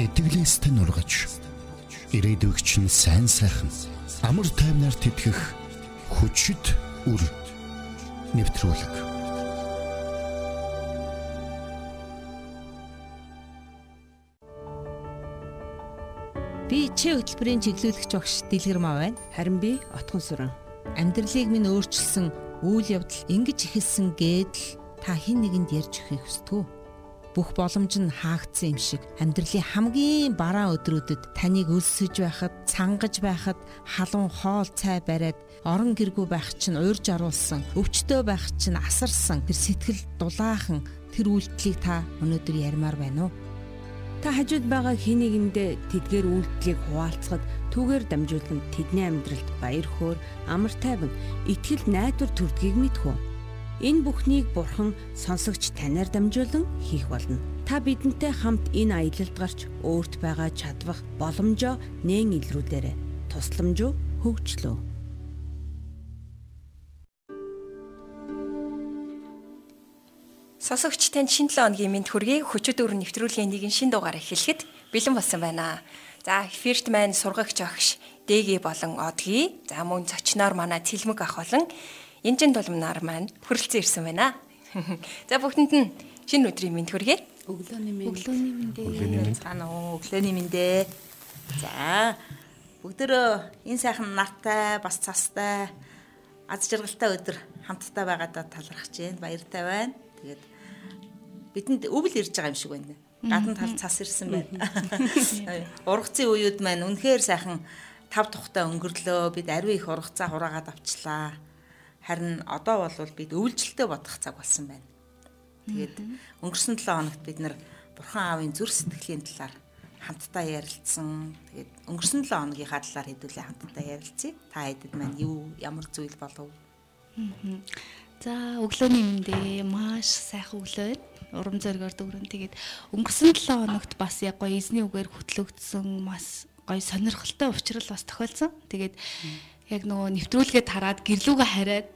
Итгэлээс тань ургаж ирээдүгч нь сайн сайхан амар тайвнаар тэтгэх хүчит үр нэвтрүүлэг. Би чи хөтөлбөрийн чиглүүлэгч багш Дэлгэр маа байна. Харин би Отгон сүрэн. Амьдралыг минь өөрчилсөн үйл явдал ингэж ихэлсэн гэдэл та хэн нэгэнд ярьж өгөхийг хүсдэг үү? Бүх боломж нь хаагдсан юм шиг амьдралын хамгийн бараа өдрүүдэд таныг өлсөж байхад, цангаж байхад, халуун хоол цай бариад орон гэргүй байх чинь уурж аруулсан, өвчтөө байх чинь асарсан тэр сэтгэл дулаахан тэр үйлдэлийг та өнөөдөр ярмаар байна уу? Та хажууд байгаа хин нэгэндээ тэдгээр үйлдэлийг хуваалцахад түүгээр дамжуулан тэдний амьдралд баяр хөөр, амар тайван, итгэл найдвар төрдгийг мэдхүү. Энэ бүхнийг Бурхан сонсогч танаар дамжуулан хийх болно. Та бидэнтэй хамт энэ аялалд гарч өөрт байгаа чадвах боломжоо нээн илрүүлээрэй. Тусламж уу хөгжлөө. Сонсогч танд шинэ 7 өдрийн мэд хүргэе. Хүчит өр нэвтрүүлгийн нэгэн шин дугаар эхлэхэд бэлэн болсон байна. За эфирт маань сургагч огш дэги болон одгий. За мөн зочноор манай Цэлмэг ах болон Энжин тулмнаар маань хүрэлцэн ирсэн байна. За бүгдэнд нь шинэ өдрийн мэнд хүргэе. Өглөөний мэнд. Өглөөний мэндээ. Цаана уу өглөөний мэндээ. За бүгдөө энэ сайхан нартай бас цастай аз жаргалтай өдөр хамтдаа байгаадаа талархаж байна. Баяртай байна. Тэгээд бидэнд өвөл ирж байгаа юм шиг байна. Гадна тал цас ирсэн байна. Ургацын үеуд маань үнэхээр сайхан тав тухтай өнгөрлөө. Бид ариун их ургацаа хураагаад авчлаа Харин одоо бол бид өвлжилтөд бодох цаг болсон байна. Тэгээд өнгөрсөн 7 хоногт бид нар Бурхан аавын зүр сэтгэлийн талаар хамтдаа ярилцсан. Тэгээд өнгөрсөн 7 хоногийнхаа талаар хэдүүлээ хамтдаа ярилцъя. Та хэдэд маань юу ямар зүйл болов? За өглөөний мэндээ маш сайхан өглөө байна. Урам зоригоор дүүрэн. Тэгээд өнгөрсөн 7 хоногт бас яг гоё эзний үгээр хөтлөгдсөн маш гоё сонирхолтой уучрал бас тохиолдсон. Тэгээд яг нөгөө нэвтрүүлгээд хараад гэрлүүгээ хараад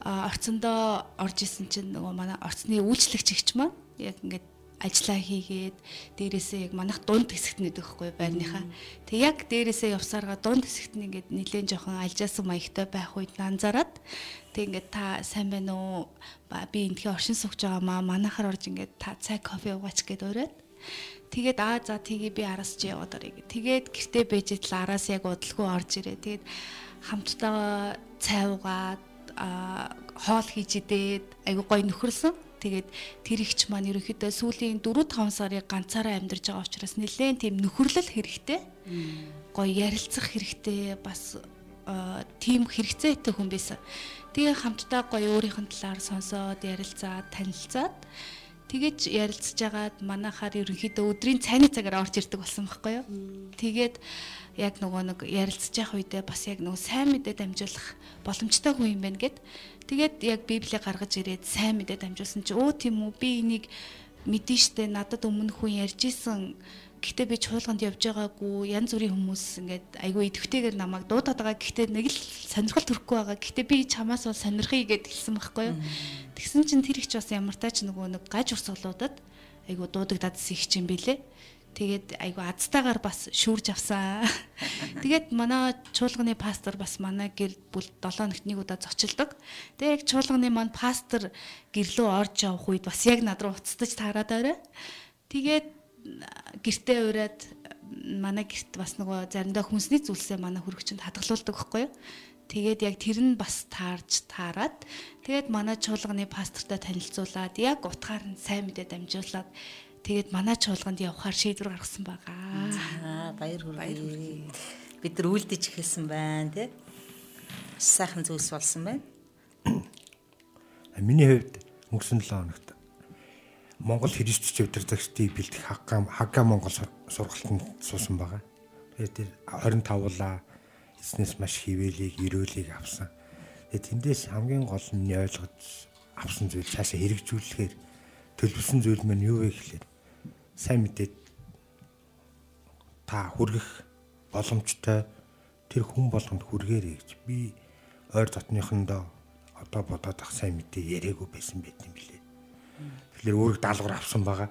орцондоо орж исэн чинь нөгөө манай орцны үйлчлэгч ихч маань яг ингээд ажиллаа хийгээд дээрээсээ яг манах дунд хэсэгт нэдэг хгүй байрныхаа. Тэг яг дээрээсээ явсараа дунд хэсэгт нь ингээд нилээн жоохон альжаасан маягтай байх үед анзаараад тэг ингээд та сайн байна уу? Би энтхий оршин сууж байгаа маа манахаар орж ингээд та цай кофе уугач гэд ураад. Тэгээд аа за тгий би араас чи яваад орё. Тэгээд гэртээ итл араас яг удалгүй орж ирээ. Тэгээд хамтдаа цай уугаад хоол хийж идээд айгу гой нөхөрлсөн. Тэгээд тэр ихч маань ерөнхийдөө сүүлийн 4 5 сарыг ганцаараа амьдарч байгаа учраас нэлээд тийм нөхөрлөл хэрэгтэй. Гой ярилцах хэрэгтэй бас тийм хэрэгцээтэй хүн байсан. Тэгээ хамтдаа гоё өөрийнх нь талаар сонсоод ярилцаад танилцаад тэгэж ярилцж агаад манайхаар ерөнхийдөө өдрийн цайны цагаар орж ирдэг болсон байхгүй юу. Тэгээд яг нөгөө нэг ярилцж явах үедээ бас яг нөгөө сайн мэдээ дамжуулах боломжтой хүн юм байна гэд. Тэгээд яг Библийг гаргаж ирээд сайн мэдээ дамжуулсан чи өө тийм үү би энийг мэдэн штэ надад өмнө хүн ярьж исэн Гэхдээ би чуулганд явж байгаагүй янз бүрийн хүмүүс ингээд айгүй идэвхтэйгээр намайг дуудаад байгаа. Гэхдээ нэг л сонирхол төрөхгүй байгаа. Гэхдээ би чамаас бол сонирхъя гэд хэлсэн байхгүй юу. Тэгсэн чинь тэр их ч бас ямар тач нөгөө нэг гаж урсгалуудад айгүй дуудагдадсэн их юм билэ. Тэгээд айгу азтайгаар бас шүүрж авсан. Тэгээд манай чуулганы пастор бас манай гэр бүл 7 хоногт нэг удаа зочилдог. Тэгээд яг чуулганы маань пастор гэрлөө орж явах үед бас яг над руу уцтаж таарад орой. Тэгээд гэртээ ураад манай гэрт бас нөгөө заримдаа хүнсний зүйлсээ манай хөргөчөнд хадгалуулдаг байхгүй юу? Тэгээд яг тэр нь бас таарж таарад тэгээд манай чуулганы пастортай танилцуулаад яг утгаар нь сайн мэдээ дамжуулаад Тэгээд манай чуулганд явахаар шийдвэр гаргасан байгаа. За баяр хүргэе. Бид нар үлдэж эхэлсэн байна тий. Сайхан зүйлс болсон байна. Миний хувьд өнгөрсөн 7 хоногт Монгол Христч удирдагчдыг бэлдэх хагга хагга Монгол сургалтанд суусан байгаа. Тэгээд тэр 25 улаа эзнес маш хിവэлийг, өрөөлийг авсан. Тэгээд тэндээс хамгийн гол нь ойлгож авсан зүйл цаашаа хэрэгжүүлэхээр төлөвлөсөн зүйл маань юу вэ гэхлээр сайн мэдээд та хүргэх боломжтой тэр хүн болгонд хүргээрэй гэж би ойр дотныхондоо одоо бодоод ах сайн мэдээ яриаггүй байсан байт юм билээ. Тэгэхээр өөрийг даалгавар авсан байгаа.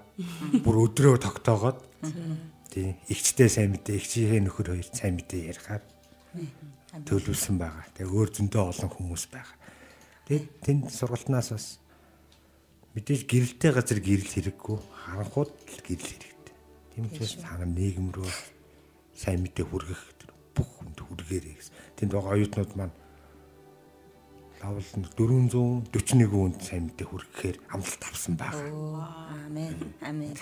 Бүр өдрөө тогтоогоод тий ихчтэй сайн мэдээ ихчийнхээ нөхөр хоёр сайн мэдээ ярихаар төлөвлөсөн байгаа. Тэгээ өөр зөндөө олон хүмүүс байгаа. Тэгээд тэнд сургалтнаас бас мэдээж гэрэлтэй газар гэрэл хэрэггүй харанхууд л гэрэл хэрэгтэй. Тийм учраас та нар нийгэм рүү сайн мэдээ хүргэх бүх хүнд хүргээрэй гэсэн. Тэнд байгаа оюутнууд маань лавл 441 хүнд сайн мэдээ хүргэхээр амлалт авсан байгаа. Амен. Амен.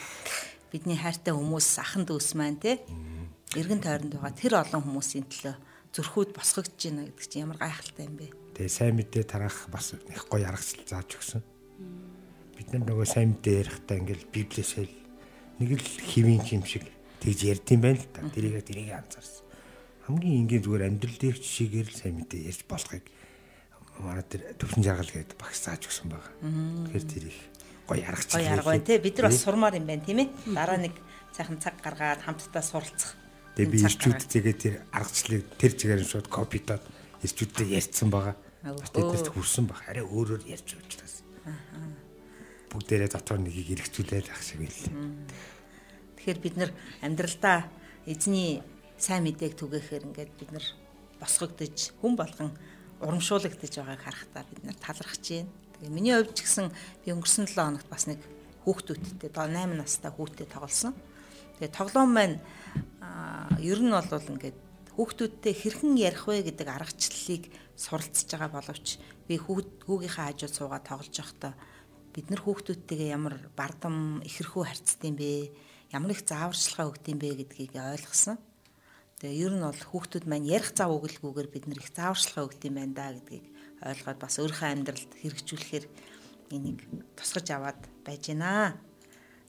Бидний хайртай хүмүүс ахын дүүс маань те эргэн тойронд байгаа тэр олон хүмүүсийн төлөө зүрхүүд босгогдож байна гэдэг чинь ямар гайхалтай юм бэ. Тэгээ сайн мэдээ тараах бас их гоё аргачлал зааж өгсөн. Бид нар нөгөө сайн мэдээ ярихдаа ингээл библиэсээ нэг л хэвийн юм шиг тэгж ярьд юм байна л та. Тэрийг тэрийг анзаарсан. Хамгийн энгийн зүгээр амьдрал дээр жишээгээр л сайн мэдээ ярьж болохыг манай тэр төвшин жаргал гэдэг багш зааж өгсөн байгаа. Тэгэхээр тэр их гоё аргачлал. Гоё арга байна те. Бид нар бас сурмаар юм байна тийм ээ. Дараа нэг сайхан цаг гаргаад хамтдаа суралцах Тэгээ би ирчүүдтэйгээ тэр аргачлалыг тэр чигээр нь шууд копидод ирчүүдтэй ярьсан байгаа. Тэднэрт хүрсэн баг. Арай өөрөөр ярьж учраас. Бүгдээрээ дотор нэгийг эргцүүлээд ах шиг байл. Тэгэхээр бид нар амьдралдаа эзний сайн мэдээг түгээхээр ингээд бид нар босгогдож хүн болгон урамшуулгадж байгааг харахтаа бид нар талархаж байна. Тэгээ миний хувьд ч гэсэн би өнгөрсөн 7 хоногт бас нэг хүүхдүүдтэй 8 настай хүүтэй тоглосон. Тэгээ тоглоом маань ер нь бол ингээд хүүхдүүдтэй хэрхэн ярих вэ гэдэг аргачлалыг суралцж байгаа боловч би хүүгийнхаа хажууд суугаад тоглож байхдаа бид нар хүүхдүүдтэйгээ ямар бардам ихэрхүү харьцдаг юм бэ? Ямар их зааварчилгаа өгд юм бэ гэдгийг ойлгосон. Тэгээ ер нь бол хүүхдүүд маань ярих зав өгөлгүйгээр бид нар их зааварчилгаа өгд юм байна да гэдгийг ойлгоод бас өөрийнхөө амьдралд хэрэгжүүлэхээр энийг тусгаж аваад байж байна.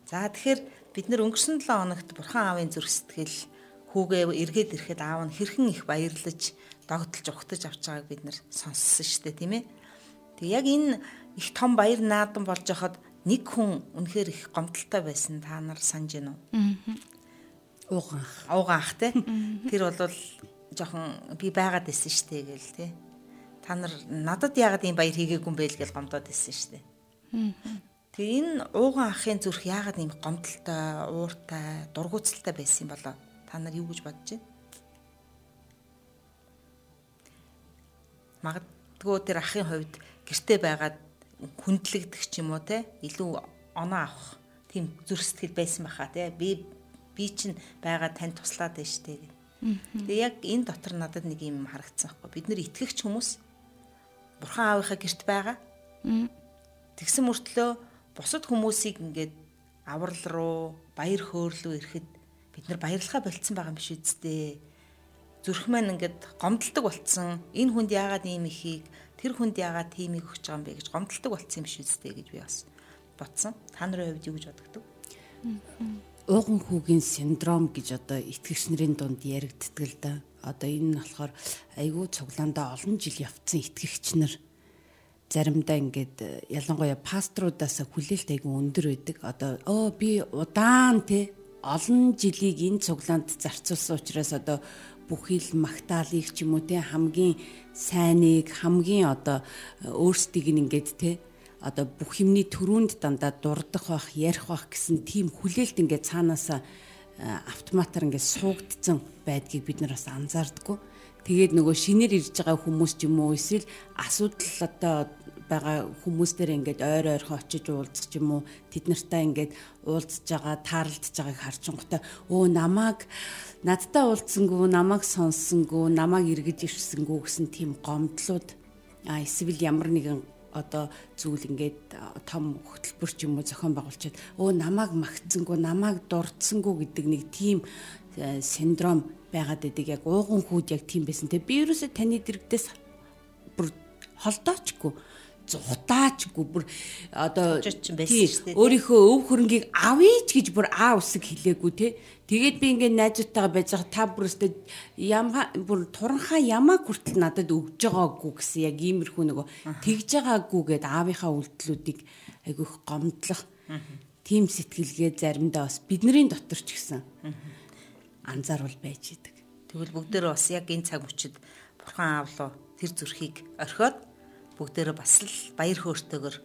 За тэгэхээр бид нар өнгөрсөн 7 хоногт Бурхан аавын зүрх сэтгэл хүүгээ эргээд ирэхэд аав нь хэрхэн их баярлаж догтлж ухтаж авч байгааг бид нэр сонссон шүү дээ тийм ээ. Тэг яг энэ их том баяр наадан болж хахад нэг хүн үнэхээр их гомдолтой байсан та нар санаж гинөө. Аа. Ууган ах те. Тэр бол жоохон би байгаад байсан шүү дээ гээл те. Та нар надад яагаад ийм баяр хийгээгүй юм бэ гэж гомдоод байсан дээ. Тэгээ энэ ууган ахын зүрх яагаад ийм гомдолтой, ууртай, дургууталтай байсан юм болоо? Та нар юу гэж бодож байна? Магадгүй тэр ахын хувьд гэрте байгаад хүндлэгдэх ч юм уу те илүү оноо авах тийм зүрх сэтгэл байсан баха те би би чинь байгаа тань туслаад байна штэ гэх. Тэгээ яг энэ дотор надад нэг юм харагдсан байхгүй бид нар итгэгч хүмүүс бурхан аавынхаа гэрт байгаа. Тэгсэн мөртлөө бусад хүмүүсийг ингээд аврал руу баяр хөөр рүү ирэхэд бид нар баярлахаа болцсон байгаа юм биш үсттэй. Зүрх маань ингээд гомдолдог болцсон. Энэ хүнд яагаад ийм ихийг тэр хүнд яагаад тиймийг өгч байгаа юм бэ гэж гомдолдог болцсон юм биш үсттэй гэж би бас бодсон. Та нарын хувьд юу гэж бодогдов? Ууган хүүгийн синдром гэж одоо итгэгч нарын дунд яригддаг л да. Одоо энэ нь болохоор айгүй цуглаандаа олон жил явцсан итгэгч нар заримдаа ингээд ялангуяа пасторудаас хүлээлт айгүй өндөр байдаг. Одоо оо би удаан те олон жилийг энэ цуглаанд зарцуулсан учраас одоо бүхэл магтаалыг ч юм уу те хамгийн сайныг хамгийн одоо өөрсдийг нь ингээд те одоо бүх юмний төрөнд дандаа дурдах бах ярих бах гэсэн тийм хүлээлт ингээд цаанаасаа автоматар ингээд суугдсан байдгийг бид нар бас анзаардггүй. Тэгээд нөгөө шинээр ирж байгаа хүмүүс ч юм уу эсвэл асуудал одоо байгаа хүмүүстээр ингээд ойр ойрхон очиж уулзах ч юм уу тэд нартай ингээд уулзж байгаа таарлдж байгааг харчингуудаа өө намайг надтай уулзсангүй намайг сонссонгүй намайг эргэж ирсэнгүү гэсэн тийм гомдлууд а эсвэл ямар нэгэн одоо зүйл ингээд том хөтөлбөр ч юм уу зохион байгуулчаад өө намайг магтсангүй намайг дурдсангүй гэдэг нэг тийм синдром байгаад байдаг. Яг ууган хүүд яг тийм байсан. Те би ерөөсө таны дэрэгдээс бүр холдоочгүй зудаачгүй бүр одоо өөрийнхөө өв хөрөнгийг авъя ч гэж бүр аа үсэг хэлээгүй те тэгээд би ингээд найзуудтайгаа байж байгаа та бүр өстө ямаа бүр туранхаа ямаа хүртэл надад өгж байгаагүй гэсэн яг иймэрхүү нөгөө тэгж байгаагүй гэд аавынхаа үйлдэлүүдийг айгүйх гомдлох тийм сэтгэлгээ заримдаа бас бидний дотор ч гэсэн анзаарвал байж идэг. Тэгвэл бүгдөө бас яг энэ цаг мөчид бурхан аавлуу тэр зүрхийг орхиод бүгдээрээ бас л баяр хөөртэйгөр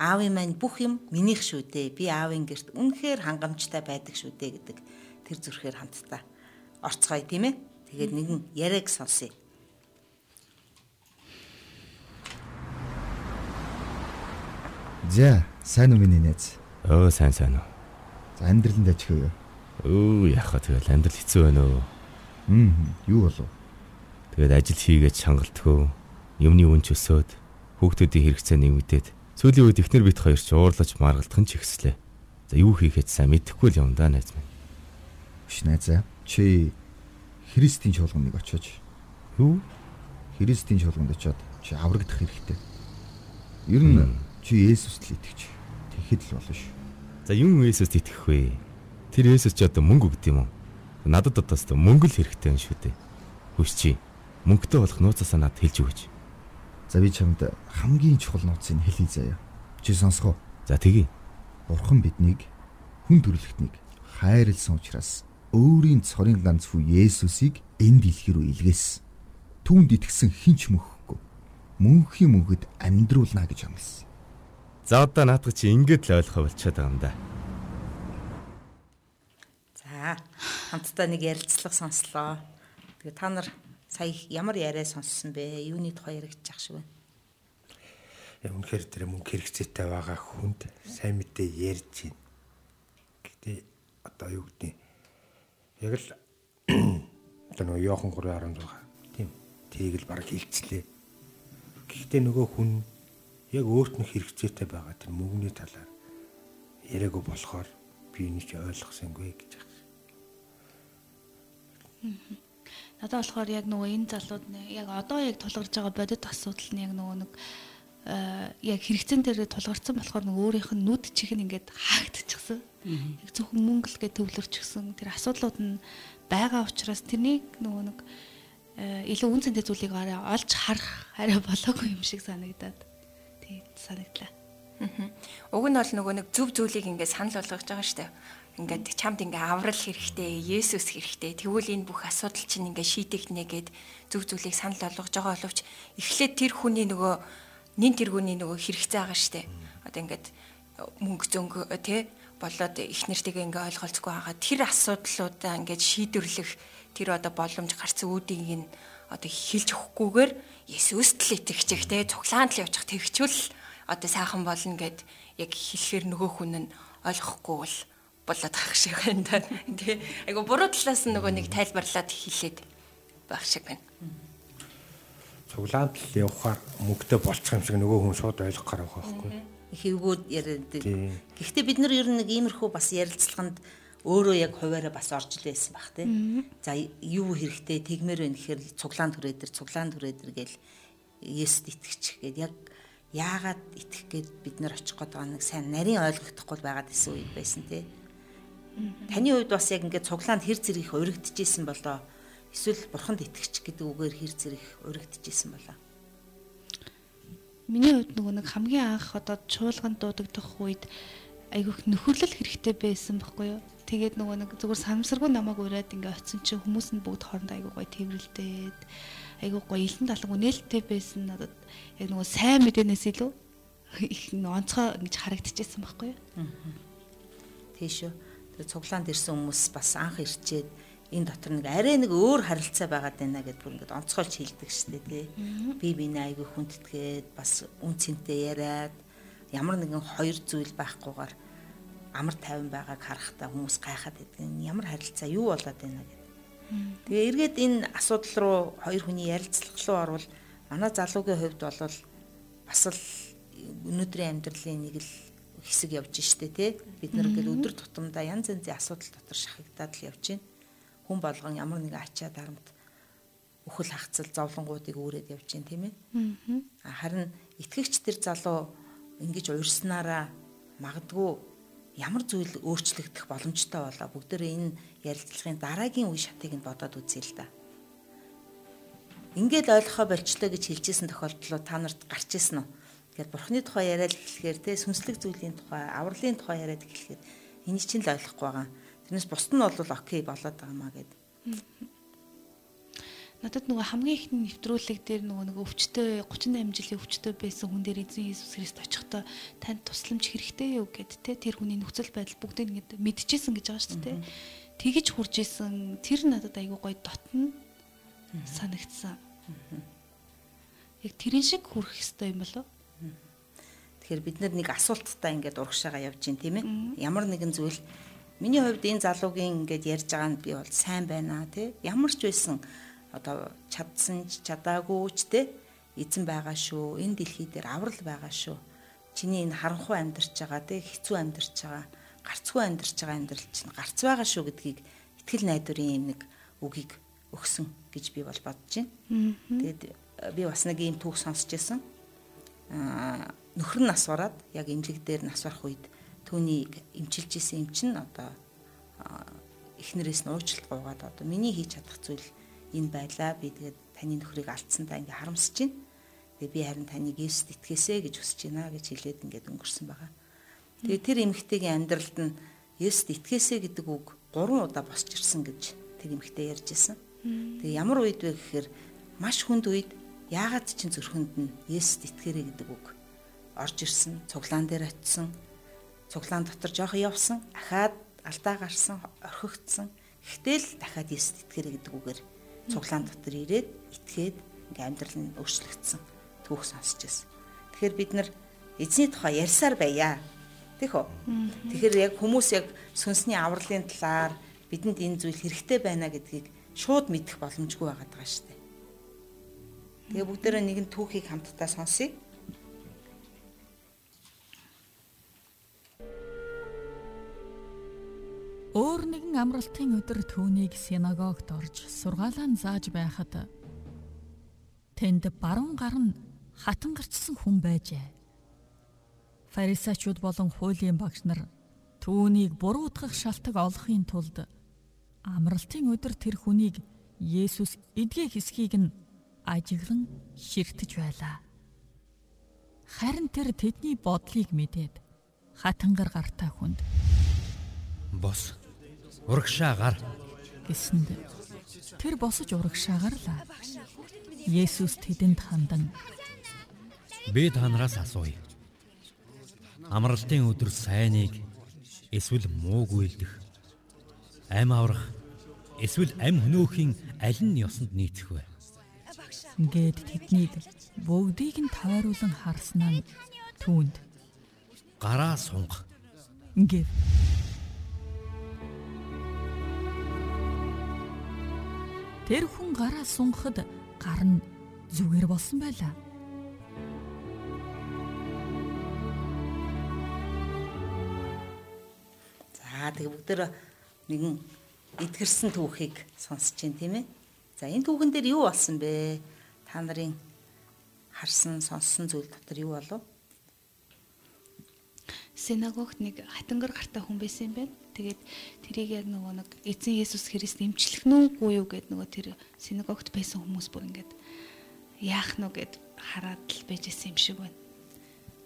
аавын маань бүх юм минийх шүү дээ. Би аавын герт үнэхээр хангамжтай байдаг шүү дээ гэдэг тэр зүрхээр хамтдаа орцгоё тийм ээ. Тэгээд нэгэн яриаг сонсъё. За, сайн уу миний найз? Өө сайн сайн уу. За амьдралд ажих юу? Өө яах вэ тэгэл амьдрал хэцүү байна уу? Хм, юу болов? Тэгээд ажил хийгээд шангалтгүй. Юмны үнч өсөөд хүүхдүүдийн хэрэгцээ нэмэгдээд сүүлийн үед ихнэр бит хоёр ч уурлаж маргалдах нь ч ихслээ. За юу хийхэд сайн мэдэхгүй л юм да найз минь. Биш найзаа. Чи Христийн чуулганыг очиж. Юу? Христийн чуулганд очиод чи аврагдах хэрэгтэй. Ер нь чи Есүст л итгэж. Тэгэхэд л болно шүү. За юм Есүст итгэх вэ? Тэр Есүс ч одоо мөнгө өгд юм уу? Надад одоо ч мөнгө л хэрэгтэй юм шүү дээ. Хүч чи мөнгөтэй болох нууцаасаа над хэлж өгөөч. За би чамд хамгийн чухал нууцыг хэлье заяа. Чи сонсгоо. За тэгье. Бурхан биднийг хүн төрлөختнийг хайрлсан учраас өөрийн цорын ганц хүү Есүсийг энэ дэлхий рүү илгээсэн. Түүнд итгэсэн хинч мөхгүй. Мөнхийн мөнхөд амьдруулна гэж амласан. За одоо наадах чи ингэж л ойлгохоо болчиход байгаа юм да. За хамтдаа нэг ярилцлага сонслоо. Тэгээ та нар сая ямар яриа сонссон бэ? Юуны тухай яригдчих шиг байна? Яа үнэхээр тэр мөнгө хэрэгцээтэй байгаа хүнд сайн мэдээ ярьж байна. Гэтэ одоо юу гэдэг яг л одоо нөгөө Йохан 3:16 тийм тийг л баг хилцлээ. Гэхдээ нөгөө хүн яг өөрт нь хэрэгцээтэй байгаа тэр мөнгөний талаар яриаггүй болохоор би энийг ойлгосонгүй гэж байна. Надад болохоор яг нөгөө энэ залууд яг одоо яг тулгарч байгаа бодит асуудал нь яг нөгөө нэг яг хэрэгцэн дээр тулгарсан болохоор нөгөө өөрийнх нь нүд чих нь ингээд хаагдчихсан. Яг зөвхөн мөнгө л гэж төвлөрчихсөн. Тэр асуудлууд нь байгаа учраас тэрнийг нөгөө нэг илүү үн цэнтэй зүйлийг олж харах арай болоогүй юм шиг санагдаад тийм санагдлаа. Уг нь бол нөгөө нэг зөв зүйлийг ингээд санал болгож байгаа шүү дээ ингээд чамд ингээ аврал хэрэгтэй, Есүс хэрэгтэй. Тэгвэл энэ бүх асуудал чинь ингээ шийдэгднэ гэд зөв зүйлийг санал болгож байгаа боловч эхлээд тэр хүний нөгөө нин тэргүүний нөгөө хэрэгцээ байгаа штэ. Одоо ингээд мөнгө зөнгө тий болоод их нэртэйгээ ингээ ойлголцгүй байгаа. Тэр асуудлуудаа ингээд шийдвэрлэх тэр одоо боломж гарцсан үүдийг нь одоо хэлж өгөхгүйгээр Есүст л итгэчих тий цуглаанд л явчих тэгчвэл одоо сайхан болно гэд яг хэлэхээр нөгөө хүн нь ойлгохгүй бол болоод байх шиг байна да. Тэ. Айгу буруу талаас нь нөгөө нэг тайлбарлаад хэлээд байх шиг байна. Цуглаанд л явахаар мөнгөтэй болчих юм шиг нөгөө хүн шууд ойлгох гарах байхгүй. Хэвгүүд яриад. Гэхдээ бид нар ер нь нэг иймэрхүү бас ярилцлаганд өөрөө яг хуваараа бас орж л байсан бах тий. За юу хэрэгтэй тэгмээр байна гэхээр цуглаан төрөө дээр цуглаан төрөө дээр гэл Есүст итгэчих гээд яг яагаад итгэх гээд бид нар очих гээд байгаа нэг сайн нарийн ойлгохдохгүй байгаад исэн үед байсан тий. Таны хувьд бас яг ингээд цуглаанд хэр зэрэг уригдчихсэн болоо эсвэл бурханд итгэж гэдэг үгээр хэр зэрэг уригдчихсэн болоо. Миний хувьд нөгөө нэг хамгийн анх одоо чуулганд дуудагдах үед айгүйх нөхөрлөл хэрэгтэй байсан байхгүй юу? Тэгээд нөгөө нэг зүгээр самсаргүй намайг ураад ингээ очисон чинь хүмүүс нь бүгд хоорондоо айгүй гоё тэрвэрлдээд айгүй гоё илэн талан үнээлттэй байсан надад яг нөгөө сайн мэдээнээс илүү их онцгой ингэж харагдчихсан байхгүй юу? Тийш үү Тэгээ цуглаанд ирсэн хүмүүс бас анх ирчээд энэ дотор нэг арай нэг өөр харилцаа байгаад байна гэдээ бүр ингээд онцгойлж хэлдэг шүү дээ тий. Би биний айгүй хүндэтгээд бас үн цэнтэй яриад ямар нэгэн хоёр зүйл байхгүйгээр амар тайван байгааг харахтаа хүмүүс гайхаад байдаг. Ямар харилцаа юу болоод байна гэдэг. Тэгээ эргээд энэ асуудал руу хоёр хүний ярилцлах руу орвол манай залуугийн хувьд бол бас л өнөөдрийн амьдралын нэг л хэсэг явж штэ тий. Бид нар ингээд өдөр тутамдаа янз янзын асуудал дотор шахагдаад л явж байна. Хүн болгон ямар нэгэн ачаа дарамт өхөл хагцал зовлонгуудыг үүрээд явж байна тийм ээ. Харин итгэгч тэр залуу ингэж уурснараа магадгүй ямар зүйл өөрчлөгдөх боломжтой болоо бүгдээрээ энэ ярилцлагын дараагийн үе шатыг нь бодоод үзье л да. Ингээд ойлгохоо болчлоо гэж хэлжсэн тохиолдлоо та нарт гарч ирсэн үү? Тэгэхээр бурхны тухай яриад эхлэхээр те сүнслэг зүйлийн тухай, авралын тухай яриад эхлэхээр энийг чинь л ойлгохгүй байгаа. Тэрнээс бусд нь бол окей болоод байгаа маа гэд. Надад нөгөө хамгийн их нэвтрүүлэг дээр нөгөө нэг өвчтөе 38 жилийн өвчтөе байсан хүн дээр эзэн Иесус Христ очихдоо танд тусламж хэрэгтэй юу гэд те тэр хүний нөхцөл байдал бүгдийг ингэ мэдчихсэн гэж байгаа шүү дээ. тэгж хурж исэн тэр надад айгүй гоё дотно санагдсан. Яг тэрэн шиг хүрэх хэвээр юм болов. Тэгэхээр бид нар нэг асуулттай ингээд урагшаага явж гин тийм ээ. Ямар нэгэн зүйл миний хувьд энэ залуугийн ингээд ярьж байгаа нь би бол сайн байна тий. Ямар ч байсан одоо чадсан ч чадаагүй ч тий эзэн байгаа шүү. Энэ дэлхий дээр аврал байгаа шүү. Чиний энэ харанхуй амьдарч байгаа тий хэцүү амьдарч байгаа гарцгүй амьдарч байгаа амьдрал чинь гарц байгаа шүү гэдгийг итгэл найдварын юм нэг үгийг өгсөн гэж би бол бодож байна. Тэгээд э, би бас нэг ийм түүх сонсч байсан. Аа нөхөр нь нас бараад яг эмнэлэг дээр нас барах үед түүнийг эмчилж исэн эм чинь одоо эхнэрээс нь уучлалт гуугаад одоо миний хийж чадах зүйл энэ байлаа би тэгээд таны нөхрийг алдсандаа ингээ харамсаж байна. Тэгээ би харин таныг Есүст итгэсэ гэж хүсэж байна гэж хэлээд ингээд өнгөрсөн байгаа. Тэгээ тэр эмэгтэйгийн амьдралд нь Есүст итгэсэ гэдэг үг 3 удаа босч ирсэн гэж тэр эмэгтэй ярьж исэн. Тэгээ ямар үед вэ гэхээр маш хүнд үед яагаад ч зүрхэнд нь Есүст итгээрэй гэдэг үг орж ирсэн, цуглаан дээр очисон, цуглаан дотор жоох явсан, ахаад алдаа гарсан, орхигдсан. Гэтэл дахиад Есүст итгээрэй гэдэг үгээр цуглаан дотор ирээд итгээд ингээм амьдрал нь өөрчлөгдсөн. Түүх сонсч байсан. Тэгэхээр бид нар эзний тухай ярьсаар байя. Тэг үү? Тэгэхээр яг хүмүүс яг сүнсний авралын талаар бидэнд энэ зүйл хэрэгтэй байна гэдгийг шууд мэдэх боломжгүй байгаа шүү дээ. Тэгээ бүгдээрээ нэгэн түүхийг хамтдаа сонсъё. Өөр нэгэн амралтын өдөр түүнийг синагогт орж сургаалаа зааж байхад тэнд баруун гар нь хатан гарчсан хүн байжээ. Фарисеучуд болон хуулийн багш нар түүнийг буруутгах шалтгаан олохын тулд амралтын өдөр тэр хүнийг Есүс эдгээ хэсгийг нь ажиглан ширтэж байлаа. Харин тэр тэдний бодлыг мэдээд хатангар гартаа хүнд бос урагшаа гар гэсэнд тэр босож урагшаа гарлаа. Есүс тэдэнд хандан би танараас асууя. Амралтын өдөр сайныг эсвэл мууг үйлдэх ам аврах эсвэл ам хөнөөхийн аль нь ёсонд нийцэх вэ? Ингээд тэднийг бүгдийг нь тойруулан харснаа түүнд гараа сунга гэв. Тэр хүн гараа сунгахад гар нь зүгээр болсон байлаа. За тэгээ бүгдээр нэгэн эдгэрсэн түүхийг сонсож байна тийм ээ. За энэ түүхэн дээр юу болсон бэ? Та нарын харсан, сонссон зүйл дотор юу болов? Синагогт нэг хатангар гартаа хүн байсан юм байна. Тэгээд тэрийг яг нөгөө нэг эзэн Есүс Христ эмчлэх нүггүй юу гэд нөгөө тэр синагогт байсан хүмүүс бүр ингээд яах нү гэд хараад л байж исэн юм шиг байна.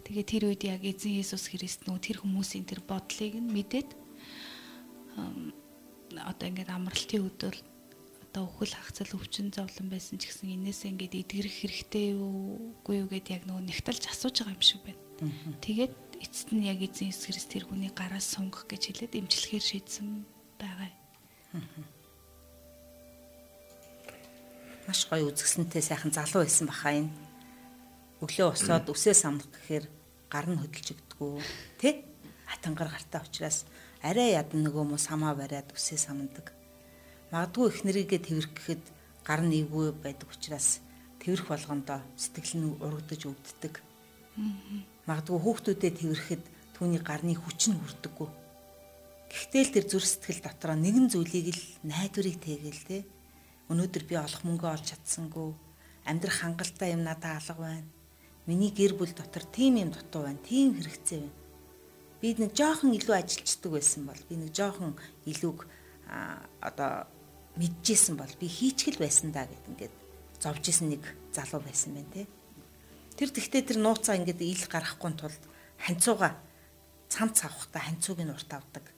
Тэгээд тэр үед яг эзэн Есүс Христ нөгөө тэр хүмүүсийн тэр бодлыг нь мэдээд одоо ингээд амралтын өдөр одоо өхөл хагцал өвчин зовлон байсан ч гэсэн энээсээ ингээд эдгэрэх хэрэгтэй юу үгүй юу гэд яг нөгөө нэгтэлж асууж байгаа юм шиг байна. Тэгээд эцэст нь яг эзэн Иесус Христ тэр хүний гараас сунгах гэж хэлээд эмчлэхээр шийдсэн байгаа. Маш гоё үзэсгэлэнтэй сайхан залуу байсан баха энэ. Өглөө босоод үсээ самнах гэхээр гар нь хөдөлж өгдөггүй тий? Хатангар гартаа учраас арай ядан нөгөө мус хамаа бариад үсээ самнадаг. Магадгүй их нэрийгээ тэрх гэхэд гар нь эвгүй байдаг учраас тэрх болгондоо сэтгэл нь урагдаж өвддөг. Магадгүй хүүхдүүдэд тэрхэд түүний гарны хүч нь хүрдэггүй. Гэхдээ л тэр зүр сэтгэл дотроо нэгэн зүйлийг л найдварыг тэгээл те. Өнөөдөр би олох мөнгө олж чадсангүй. Амьдрах хангалттай юм надад алга байна. Миний гэр бүл дотор тийм юм дутуу байна. Тийм хэрэгцээ байна. Би нэг жоохон илүү ажилчдаг байсан бол би нэг жоохон илүүг одоо мэдчихсэн бол би хийчихэл байсан да гэд ингээд зовж исэн нэг залуу байсан байна те. Тэр тэгтээ тэр нууцаа ингээд ил гарахгүй тулд ханцууга цамц авахдаа ханцууг нь урт авдаг.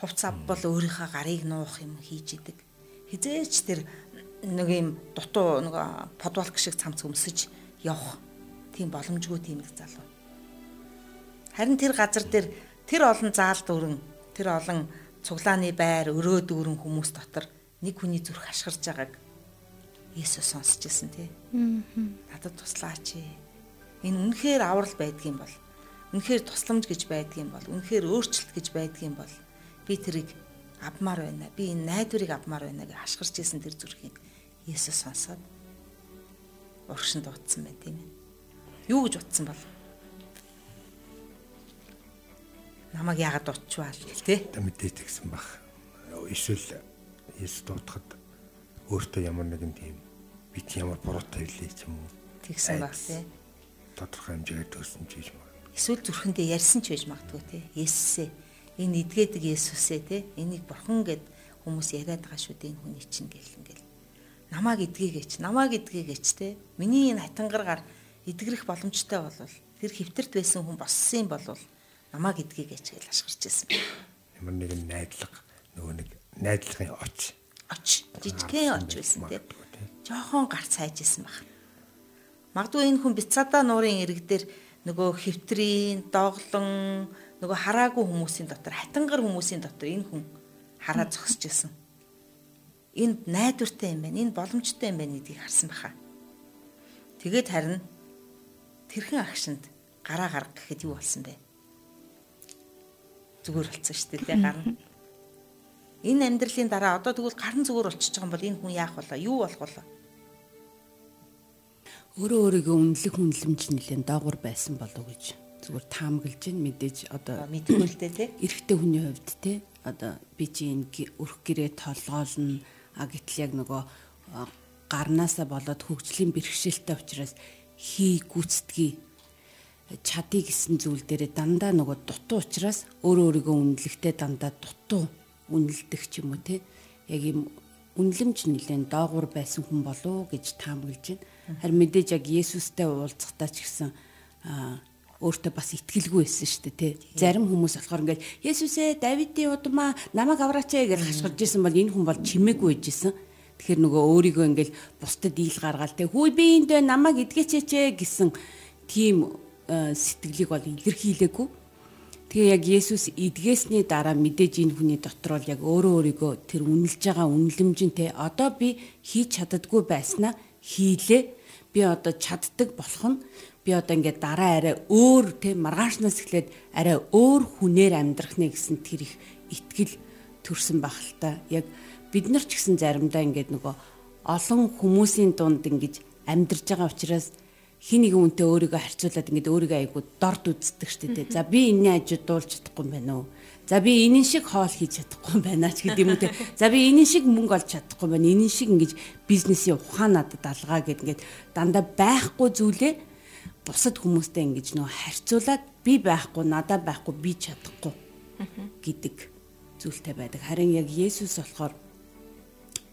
Хувц авбал өөрийнхөө гарыг нуух юм хийж идэг. Хизээч тэр нэг юм дутуу нэг подвалк шиг цамц өмсөж явах тийм боломжгүй тийм их залуу. Харин тэр газар дээр тэр олон заал дүрэн тэр олон цуглааны байр өрөө дүүрэн хүмүүс дотор нэг хүний зүрх ашгарч байгааг Есүс сонсч ирсэн тий. Надад туслаач. Энэ үнэхээр аврал байдгийн бол үнэхээр тусламж гэж байдгийн бол үнэхээр өөрчлөлт гэж байдгийн бол би тэрийг авмаар байна. Би энэ найдварыг авмаар байна гэж хашгирч исэн тэр зүрхийг Есүс сонсоод урагшинд утсан байна тийм ээ. Юу гэж утсан бол? Намайг яагаад утчваа л гэл те. Мэдээж тэгсэн баг. Эсвэл Есүс дуудахад өөртөө ямар нэгэн тийм бит ямар буруутай хэлээ ч юм уу. Тэгсэн баг те. Тодорхой хэмжээгээр төрсөн ч юм эсвэл зүрхэндээ ярьсан ч байж магадгүй те. Есүсээ энэ эдгээдэг Есүсээ те. Энийг бурхан гэд хүмүүс яриад байгаа шүү дээ энэ хүний чинь гэл ингээл. Намааг эдгээгээч, намааг эдгээгээч те. Миний энэ хатангаргаар эдгэрэх боломжтой болвол тэр хэвтэрт байсан хүн боссон болвол намааг эдгээгээч гэж ашгарч ирсэн. Ямар нэгэн найдлага нөгөө нэг найдлагын оч оч жижигхэн оч байсан те. Жохон гарц хайж исэн баг. Магадгүй энэ хүн Бицада нуурын ирэг дээр нөгөө хэвтрийн доглон нөгөө хараагүй хүмүүсийн дотор хатангар хүмүүсийн дотор энэ хүн хараа зогсож исэн. Энд найдвартай юм байна. Энэ боломжтой юм байна гэдгийг харсан баха. Тэгээд харин тэрхэн агшинд гараа гарга гэхэд юу болсон бэ? Зүгээр болцсон шүү дээ гарна. Энэ амьдралын дараа одоо тэгвэл гарын зүгээр болчихж байгаа юм бол энэ хүн яах вэ? Юу болох вэ? өөрөө өөрийгөө үнэлэх үнэлэмж нэлээд доогуур байсан болов уу гэж зүгээр таамаглаж байна мэдээж одоо мэдгүй л дээ тий эрэгтэй хүний хувьд тий одоо би чи энэ өрх гэрээ толгоолно а гэтэл яг нөгөө гарнаасаа болоод хөгжлийн бэрхшээлтэй учраас хий гүцдгий чадыг гэсэн зүйл дээр дандаа нөгөө дутуу учраас өөрөө өөрийгөө үнэлэхдээ дандаа дутуу үнэлдэг ч юм уу тий яг юм үнэлэмж нэлээд доогуур байсан хүн болов гэж таамаглаж байна Харин мэдээж яг Есүстэй уулзахдаа ч гэсэн өөртөө бас итгэлгүй байсан шүү дээ тий. Зарим хүмүүс болохоор ингээд Есүсээ Давидын удмаа намайг авраач гэж хашгирж исэн бол энэ хүн бол чимээгүй байжсэн. Тэгэхээр нөгөө өөрийгөө ингээд бусдад ийл гаргаал тий. Хүй би энд намайг эдгэчээч гэсэн тийм сэтгэлийг бол илэрхийлээгүй. Тэгээ яг Есүс эдгээсний дараа мэдээж энэ хүний дотор бол яг өөрөө өөрийгөө тэр үнэлж байгаа үнэлэмжинтэй одоо би хийж чаддаггүй байснаа хийлээ. Би одоо чаддаг болох нь би одоо ингээд дараа арай өөр те маргаашнаас эхлээд арай өөр хүнээр амьдрах нэ гэсэн тэр их итгэл төрсэн баг л та. Яг бид нар ч гэсэн заримдаа ингээд нөгөө олон хүмүүсийн дунд ингэж амьдарч байгаа учраас хин нэгэн үнтэй өөрийгөө харьцуулаад ингээд өөрийгөө айгуу дорд үздэг штэ тэ. За би энэний ажид дуулж чадахгүй юм байна уу? За би энийн шиг хоол хийж чадахгүй байна ч гэдэг юм үү те. За би энийн шиг мөнгө олж чадахгүй байна. Энийн шиг ингэж бизнесийн ухаан надад алгаа гэд ингээд дандаа байхгүй зүйлээ бусад хүмүүстэй ингэж нөө харьцуулаад би байхгүй надад байхгүй би чадахгүй гэдэг зүйлтэй байдаг. Харин яг Есүс болохоор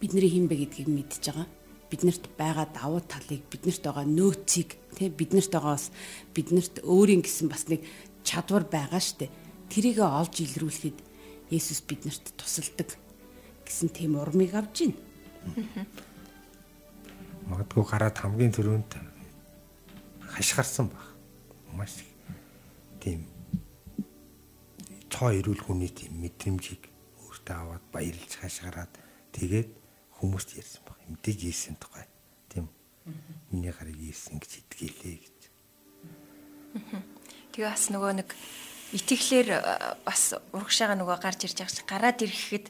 бидний хин бэ гэдгийг мэдж байгаа. Биднэрт байгаа давуу талыг, биднэрт байгаа нөөцийг, тий биднэрт байгаа бас биднэрт өөрийн гэсэн бас нэг чадвар байгаа штэ тэрийгэ олж илрүүлэхэд Есүс биднэрт тусалдаг гэсэн тийм урмыг авж байна. Магадгүй гараад хамгийн түрүүнд хашгирсан баг. Маш тийм цоо ирүүл хүний тийм мэдрэмжийг өөртөө аваад баярлж хашгираад тэгээд хүмүүст ярьсан. Мэдээж ийсэн тухай. Тийм. Миний гарыг ийсэн гэж итгэлээ гэж. Тэгээ бас нөгөө нэг итгэлээр э, бас урагшаага нөгөө гарч ирж байгаа чи гараад ирэхэд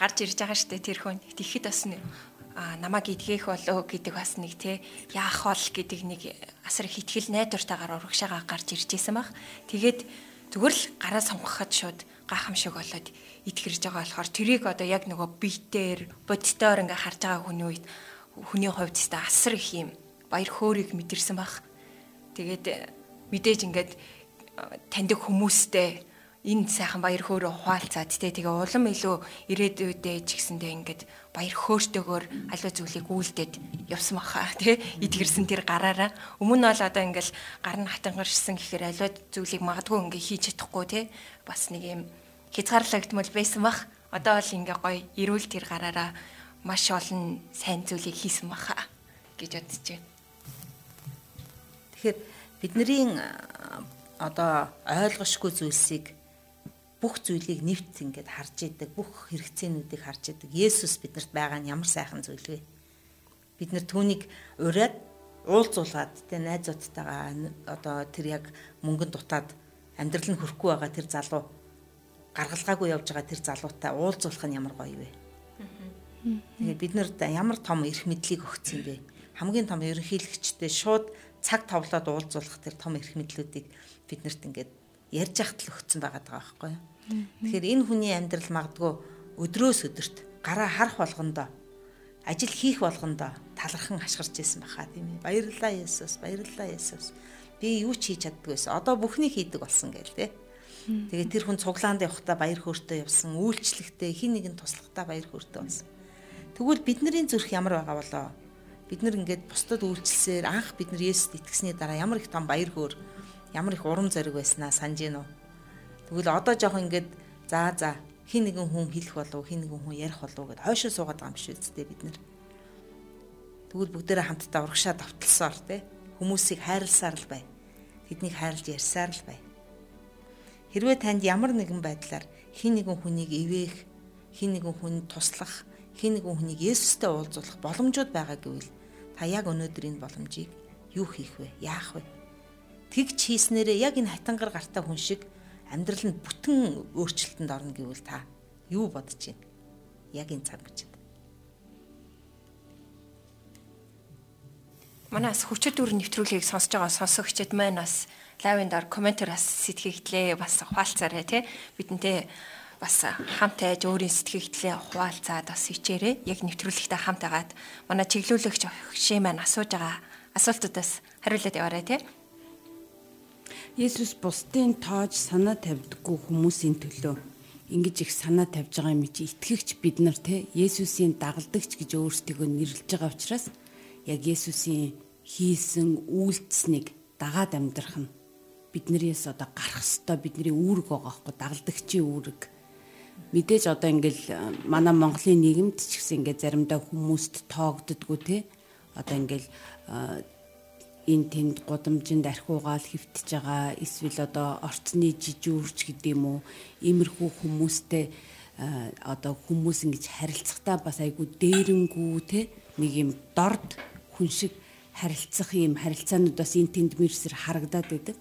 гарч ирж байгаа штэ тэр хүн тэгэхэд бас а намайг идгэх болоо гэдэг бас нэг те яах бол гэдэг нэг асар их итгэл найдвартайгаар урагшаага гарч ирж исэн баг. Тэгээд зүгээр л гараа сонгоход шууд гайхамшиг болоод итгэрж байгаа болохоор тэрийг одоо яг нөгөө биетээр бодитоор ингээ харж байгаа хүний үед хүний хувьд тест асар их юм баяр хөөргийг мэдэрсэн баг. Тэгээд э, мэдээж ингээд таньдаг хүмүүстэй энэ сайхан баяр хөөрөө хуваалцаад тэ тэгээ улам илүү ирээдүйдээ ч гэсэндээ ингээд баяр хөөртэйгөр аливаа зүйлийг үйлдээд явсан баха тэ итгэрсэн тэр гараараа өмнө нь бол одоо ингээл гар нь хатангаршсан гэхээр аливаа зүйлийг магадгүй ингээ хийж чадахгүй тэ бас нэг юм хязгаарлагдмал байсан бах одоо бол ингээ гоё эрүүл тэр гараараа маш олон сайн зүйлийг хийсэн баха гэж бодож байна. Тэгэхээр бидний одоо ойлгошгүй зүйлсийг бүх зүйлийг нэвт ингээд харж идэг, бүх хэрэгцээнүүдийг харж идэг. Есүс биднэрт байгаа нь ямар сайхан зүйл вэ? Бид нэр түүнийг ураад уулзуулгаад тэ найзуудтайгаа одоо тэр яг мөнгөнд дутаад амьдрал нь хөрөхгүй байгаа тэр залуу гаргалгаагүй явж байгаа тэр залуутай уулзуулах нь ямар гоё вэ? Тэгээд бид нарт ямар том эрх мэдлийг өгсөн бэ? Хамгийн том ерөнхийлөгчтэй шууд цаг товлоод уулзуулах тэр том эрх мэдлүүдийг биднэрт ингээд ярьж яхад л өгсөн байгаа даа байхгүй юу? Тэгэхээр энэ хүний амьдрал магадгүй өдрөөс өдөрт гараа харах болгондоо ажил хийх болгондоо талархан хашгирч исэн баха тийм ээ. Баярлалаа Есүс, баярлалаа Есүс. Би юу ч хийж чаддгүй байсан. Одоо бүхнийг хийдэг болсон гээл тий. Тэгээд тэр хүн цуглаанд явахдаа баяр хөөртэй явсан, үйлчлэгтээ хин нэгэн туслахтаа баяр хөөртэй болсон. Тэгвэл бидний зүрх ямар байгаа болоо? Бид нар ингээд бусдад үйлчлсээр анх бид нар Есүст итгэсний дараа ямар их том баяр хөөр, ямар их урам зориг байснаа санаж гинөө. Тэгвэл одоо жоохон ингээд заа заа хин нэгэн хүн хэлэх болов хин нэгэн хүн ярих болов гэд хойшоо суугаад байгаа юм биш үсттэй бид нар. Тэгвэл бүгдээрээ хамтдаа урагшаа давталсаар те хүмүүсийг хайрласаар л бай. Тэднийг хайрлж ярьсаар л бай. Хэрвээ танд ямар нэгэн байдлаар хин нэгэн хүнийг ивээх, хин нэгэн хүнд туслах хин нэгэн хүнийг Есүстэй уулзуулах боломжууд байгаа гэвэл та яг өнөөдөр энэ боломжийг юу хийх вэ? Яах вэ? Тэгж хийснээрээ яг энэ хатангар гартаа хүн шиг амьдрал нь бүтэн өөрчлөлтөнд орно гэвэл та юу бодож байна? Яг энэ цаг үеэд. Манаас хүчит дүр нэвтрүүлгийг сонсож байгаа сонсогчид маань бас лайвын доор комментараас сэтгэгдлээ бас ухаалцаарай тий бидэнтэй бас хамт айж өөрийн сэтгэгдлээ хуваалцаад бас хичээрээ яг нэвтрүүлэгтээ хамт агаад манай чиглүүлэгч өгшээ маань асууж байгаа асуултуудаас хариулаад яваарай тий. Есүс бусдын тоож санаа тавьдаггүй хүмүүсийн төлөө. Ингэж их санаа тавьж байгаа юм чи итгэгч бид нар те Есүсийн дагалдагч гэж өөрсдөө нэрлэж байгаа учраас яг Есүсийн хийсэн үйлдэлснийг дагаад амьдрах нь биднээс одоо гарах ёстой бидний үүрэг байгаа байхгүй дагалдагчийн үүрэг. Мэдээж одоо ингээл э, манай Монголын нийгэмд ч гэсэн ингээд заримдаа хүмүүст тоогддгүү те. Одоо ингээл э, энэ тэнд гудамжинд архиугаал хөвтөж байгаа эсвэл одоо орцны жижүүрч гэдэг юм уу иймэрхүү хүмүүстэй э, одоо хүмүүс ингэж харилцахтаа бас айгүй дээрэнгүү те. Нэг юм дорд хүн шиг харилцах юм харилцаанууд бас энэ тэнд мэрсэр харагдаад байдаг.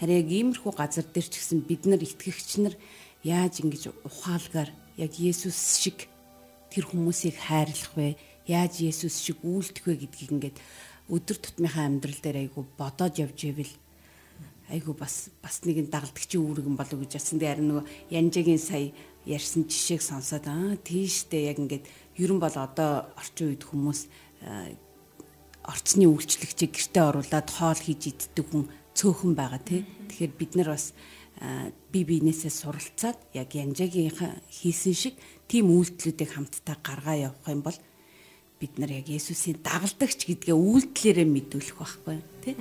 Харин яг иймэрхүү газар дээр ч гэсэн бид нар итгэгч нар яаж ингэж ухаалгаар яг Есүс шиг тэр хүмүүсийг хайрлах вэ? Яаж Есүс шиг үйлдэх вэ гэдгийг ингээд өдөр тутмынхаа амьдрал дээр айгу бодоод явж ивэл айгу бас бас нэгэн дагалдагчийн үүргэн болов гэж. Тэгээ харин нөгөө Янжагийн сая ярьсан жишээг сонсоод аа тийштэй яг ингээд ерөн бол одоо орчин үед хүмүүс орцны үйлчлэгчийг гэртээ оруулаад хоол хийж иддэг хүн цөөхөн байгаа тий. Тэгэхээр бид нар бас би биенээсээ суралцаад яг янжагийн хийсэн шиг тийм үйлдэлүүдийг хамтдаа гаргаа явах юм бол бид нар яг Есүсийн дагалдагч гэдгээ үйлдэлээрээ мэдүүлэх байхгүй тий.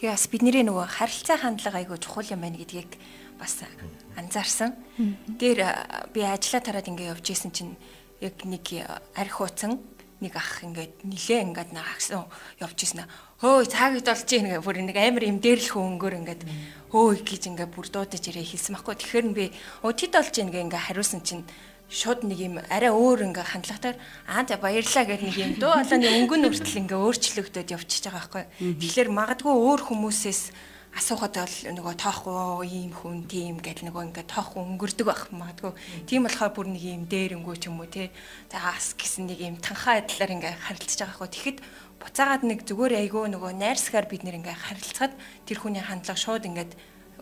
Тэгээ бас бидний нөгөө харилцаа хандлага айгүй чухал юм байна гэдгийг бас анзаарсан. Дээр би ажиллаа тараад ингээ явж исэн чинь яг нэг арх хууцсан нэг ах ингээд нилээ ингээд наагсан явж исэн хөөе цаагт болж ийн гэ бүр нэг амар юм дээрлэх өнгөөр ингээд хөөе гэж ингээд бүр дуудаж ирээ хэлсэн байхгүй тэгэхээр би оо тэд болж ийн гэ ингээд хариулсан чинь шууд нэг юм арай өөр ингээ хандлагатаар аа за баярлаа гэдэг нэг юм дуу болооны өнгөн үртэл ингээ өөрчлөгдөд явчихж байгаа байхгүй. Тэгэхээр магадгүй өөр хүмүүсээс асуухад бол нөгөө тоохгүй ийм хүн тийм гэл нөгөө ингээд тоохгүй өнгөрдөг байх магадгүй. Тийм болохоор бүр нэг юм дээрэнгүү ч юм уу те. За ас гэсэн нэг юм танхаа адилаар ингээд харилцаж байгаа хгүй. Тэгэхэд буцаагаад нэг зүгээр айгүй нөгөө найрсгаар бид нэр ингээд харилцахад тэр хүний хандлага шууд ингээд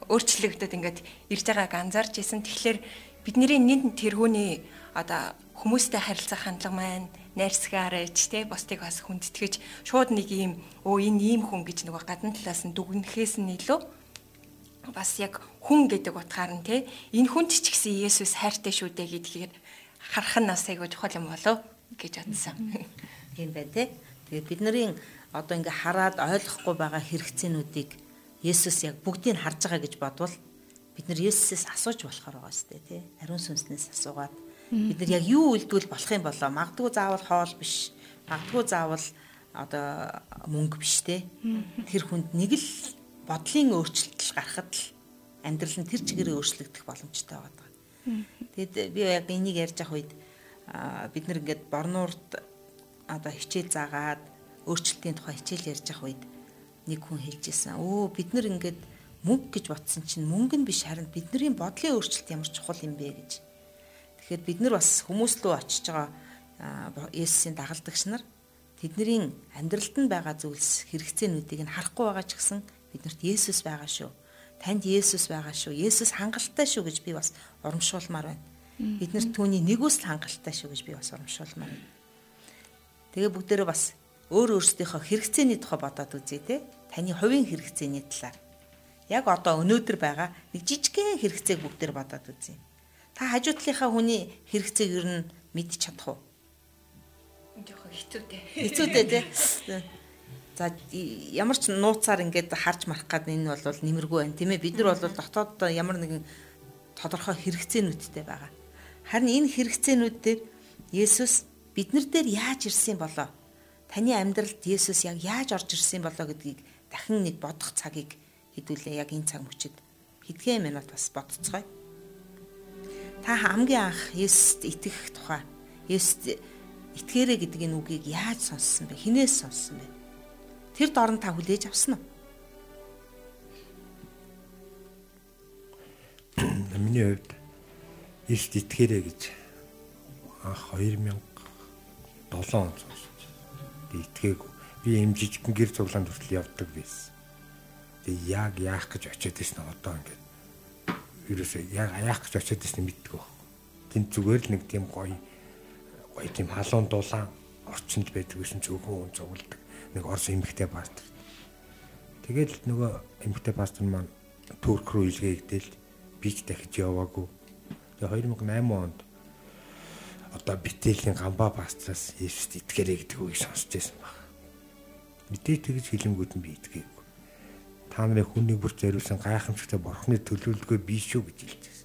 өөрчлөгдөд ингээд ирж байгааг анзаарч исэн. Тэгэхээр бидний нэг тэргүүний одоо хүмүүстэй харилцах хандлага маань найрсгаарэж те бусдыг бас хүндэтгэж шууд нэг юм өө энэ ийм хүн гэж нөгөө гадна талаас нь дүгнэхээс нь илүү бас яг хүн гэдэг утгаар нь те энэ хүнд ч гэсэн Есүс хайртай шүү дээ гэдгээр харах нь бас айгүй чухал юм болов гэж бодсон. Тийм бай те. Тэгээд бидний одоо ингээ хараад ойлгохгүй байгаа хэрэгцээнүүдийг Есүс яг бүгдийг харж байгаа гэж бодвол бид нар Есүсээс асууж болохоор байгаа сте тий. Ариун сүнснээс асуугаад Бид нар яг юу үлдвэл болох юм болоо? Магдгүй заавал хоол биш. Магдгүй заавал одоо мөнгө биш те. Тэр хүнд нэг л бодлын өөрчлөлт гарахад л амьдрал нь тэр чигээрээ өөрчлөгдөх боломжтой байгаа. Тэгэд би яг энийг ярьж авах үед бид нар ингээд борнуурд одоо хичээл заагаад өөрчлөлтийн тухай хичээл ярьж авах үед нэг хүн хэлжсэн. Өө бид нар ингээд мөнгө гэж бодсон чинь мөнгө нь биш харин бидний бодлын өөрчлөлт ямар чухал юм бэ гэж. Тэгэхээр бид нар бас хүмүүс рүү очиж байгаа Есүсийн дагалдагч нар тэдний амьдралд нь байгаа зүйлс хэрэгцээнүүдийг нь харахгүй байгаа ч гэсэн биднэрт Есүс байгаа шүү. Танд Есүс байгаа шүү. Есүс хангалттай шүү гэж би бас урамшуулмаар байна. Бид нар түүний нэгүсэл хангалттай шүү гэж би бас урамшуулмаар байна. Тэгээ бүгдээрээ бас өөр өөрсдийнхөө хэрэгцээний тухай бодоод үзье те. Таны хувийн хэрэгцээний талаар. Яг одоо өнөөдөр байгаа нэг жижигхэн хэрэгцээг бүгдээр бодоод үзье. Та хажуу талынхаа хүний хэрэгцээг ер нь мэдчих чадах уу? жоохон хэцүүтэй. Хэцүүтэй тий. За ямар ч нууцаар ингээд харж марах гад энэ бол нэмэргүй байна тийм ээ. Бид нар бол дотоод ямар нэгэн тодорхой хэрэгцээнүүдтэй байгаа. Харин энэ хэрэгцээнүүд дээр Есүс бид нар дээр яаж ирсэн болоо? Таны амьдралд Есүс яг яаж орж ирсэн болоо гэдгийг дахин нэг бодох цагийг хэдүүлээ яг энэ цаг мөчид. Хэдхэн минут бас бодцгоё. Та хамгийн анх Есүст итгэх тухай Есүст итгээрэй гэдэг энэ үгийг яаж сонссон бэ? Хинээс сонссон бэ? Тэр дорн та хүлээж авсан уу? Миний хувьд Ист итгээрэй гэж анх 2007 он сонсож. Би итгээгүй. Би юм жижигхэн гэр цуглаанд хүртэл явдаг байсан. Тэгээ яг яах гэж очиод ирсэн одоо ингээд ерөөсөө яг яах гэж очиод ирсэн мэддэг баг. Тэнд зүгээр л нэг тийм гоё гоё тийм халуун дулаан орчинд байдаг гэсэн зөвхөн хүн цугладаг нэг орс эмхтэй пастор. Тэгээд нөгөө эмхтэй пастор маань Турк руу илгээгдэл би ч дахиж яваагүй. Тэгээ 2008 онд одоо битэлийн гамбаа пастраас Есүст итгээрэй гэдэг үгийг сонсч байсан баг. Мэдээ тэгж хэлэнгүүд нь би итгээгүй. Та нарын хүний бүр зориулсан гайхамшигтай бурхны төлөвлөгөө биш шүү гэж хэлж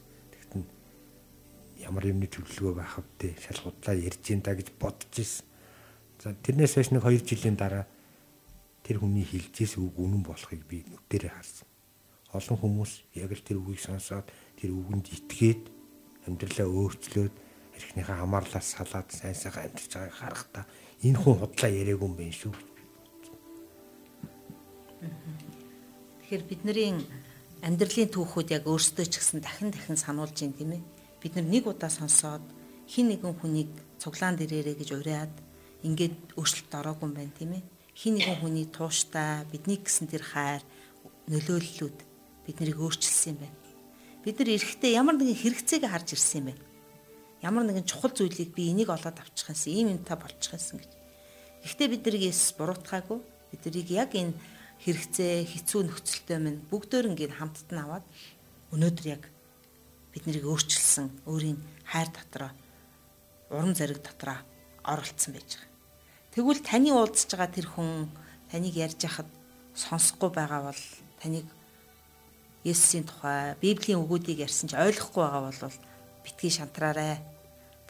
ямар юмны төлөвлөгөө байх вэ? Шалгуудлаа ярьж ин да гэж бодож ирсэн. За тэрнээс хойш нэг 2 жилийн дараа тэр хүний хэлжээс үг үнэн болохыг би нүдэрээ харсан. Олон хүмүүс яг л тэр үгийг сонсоод тэр үгэнд итгээд амьдралаа өөрчлөөд эрхнийхээ хамаарлаас салаад сайн сайхан амьдарч байгааг харахтаа энэ хүн худлаа яриаг юм байна шүү. Тэгэхээр бидний амьдралын түүхүүд яг өөрсдөө ч гэсэн дахин дахин сануулж байна тийм ээ бид нэг удаа сонсоод хин нэгэн хүнийг цуглаан дээрээ гэж уриад ингээд өөрчлөлт ороогүй юм байна тийм ээ. Хин нэгэн хүний тууштай бидний гэсэн тэр хайр нөлөөллүүд бид нарыг өөрчилсөн юм байна. Бид нар эрэхтэй ямар нэгэн хэрэгцээг харж ирсэн юм байна. Ямар нэгэн чухал зүйлийг би энийг олоод авчих юмсан, ийм юмтай болчих юмсан гэж. Гэхдээ бид нарыг Есүс буруутгаагүй. Бид нарыг яг энэ хэрэгцээ, хэцүү нөхцөлтэй минь бүгдөө ингээд хамтд нь аваад өнөөдөр яг бид нарыг өөрчилсөн өөрийн хайр дотроо урам зориг дотроо оролцсон байж байгаа. Тэгвэл таны уулзж байгаа тэр хүн таныг ярьж хахад сонсохгүй байгаа бол таныг Есүсийн тухай Библийн үгүүдийг ярьсан ч ойлгохгүй байгаа бол битгий шантраарай.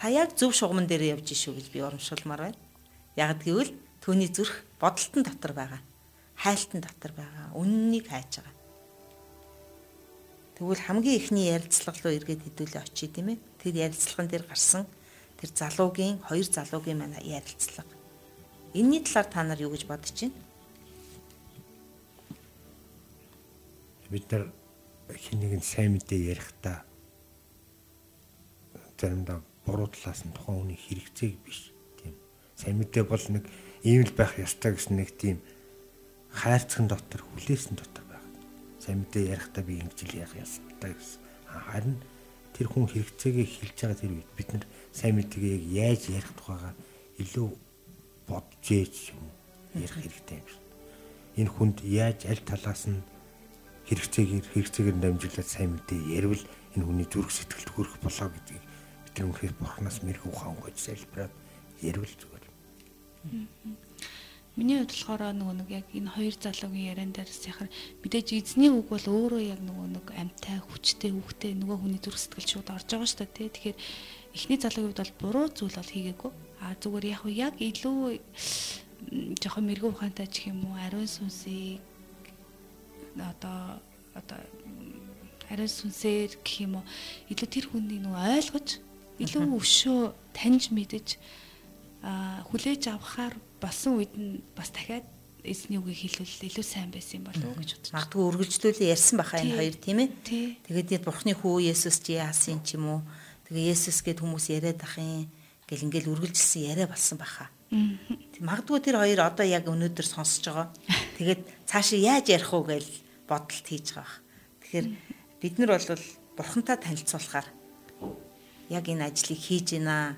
Та яг зөв шугамн дээр явж шүү гэж би урамшуулмаар байна. Яг гэвэл түүний зүрх бодолтон дотор байгаа. Хайлтан дотор байгаа. Үннийг хайж байгаа. Тэгвэл хамгийн ихний ярилцлага руу эргээд хэдүүлээ очие тийм ээ. Тэр ярилцлаган дээр гарсан тэр залуугийн хоёр залуугийн маань ярилцлага. Энийний талаар та нар юу гэж бодож байна? Бид нар хин нэгэн сайн мэдээ ярихдаа заримдаа буруу талаас нь тухайн хүний хэрэгцээг биш тийм. Сайн мэдээ бол нэг ийм л байх ёстой гэсэн нэг тийм хайрцагын дотор хүлээсэн дотор сайн мэдээ ярихдаа би ингэж л яах ёстой гэсэн. Харин тэр хүн хэрэгцээгээ хэлж байгаа тэр үед бид нар сайн мэдээгээ яг яаж ярих тухайгаа илүү бодж ээж юм ярих хэрэгтэй юм шиг. Энэ хүнд яаж аль талаас нь хэрэгцээгээр хэрэгцээгээр дамжуулаад сайн мэдээ ярил энэ хүний зүрх сэтгэлд хүрэх болоо гэдгийг үнэхээр бурхнаас мэрэгүү хаан гойж залбираад ярил зүгээр. Миний хувьд болохоор нөгөө нэг яг энэ хоёр залуугийн яриан дээрс яхаар мэдээж эзний үг бол өөрөө яг нөгөө нэг амтай хүчтэй үхтэй нөгөө хүний зүрх сэтгэл шууд орж байгаа шүү дээ. Тэгэхээр эхний залуугийн хувьд бол буруу зүйл бол хийгээгүй. А зүгээр яг яг илүү жоохон мэрэгүү ухаантай ч юм уу ариун сүнсийг одоо одоо арай сүнсээр гэх юм уу илүү тэр хүнийг нөгөө ойлгож илүү өшөө таньж мэдэж а хүлээж авахаар болсон үед нь бас дахиад эзний үгийг хэлвэл илүү сайн байсан юм болов уу гэж байна. Магадгүй үргэлжлүүлээ ярьсан баха энэ хоёр тийм ээ. Тэгээд Бурхны хүү Есүс чи яасан ч юм уу. Тэгээ Есүс гэд хүмүүс яриад ах юм гэл ингээл үргэлжилсэн яриа болсон баха. Магадгүй тэр хоёр одоо яг өнөөдөр сонсож байгаа. Тэгээд цаашаа яаж ярих уу гэж бодолт хийж байгаа. Тэгэхээр бид нар бол бурхантай танилцуулахаар яг энэ ажлыг хийж байна.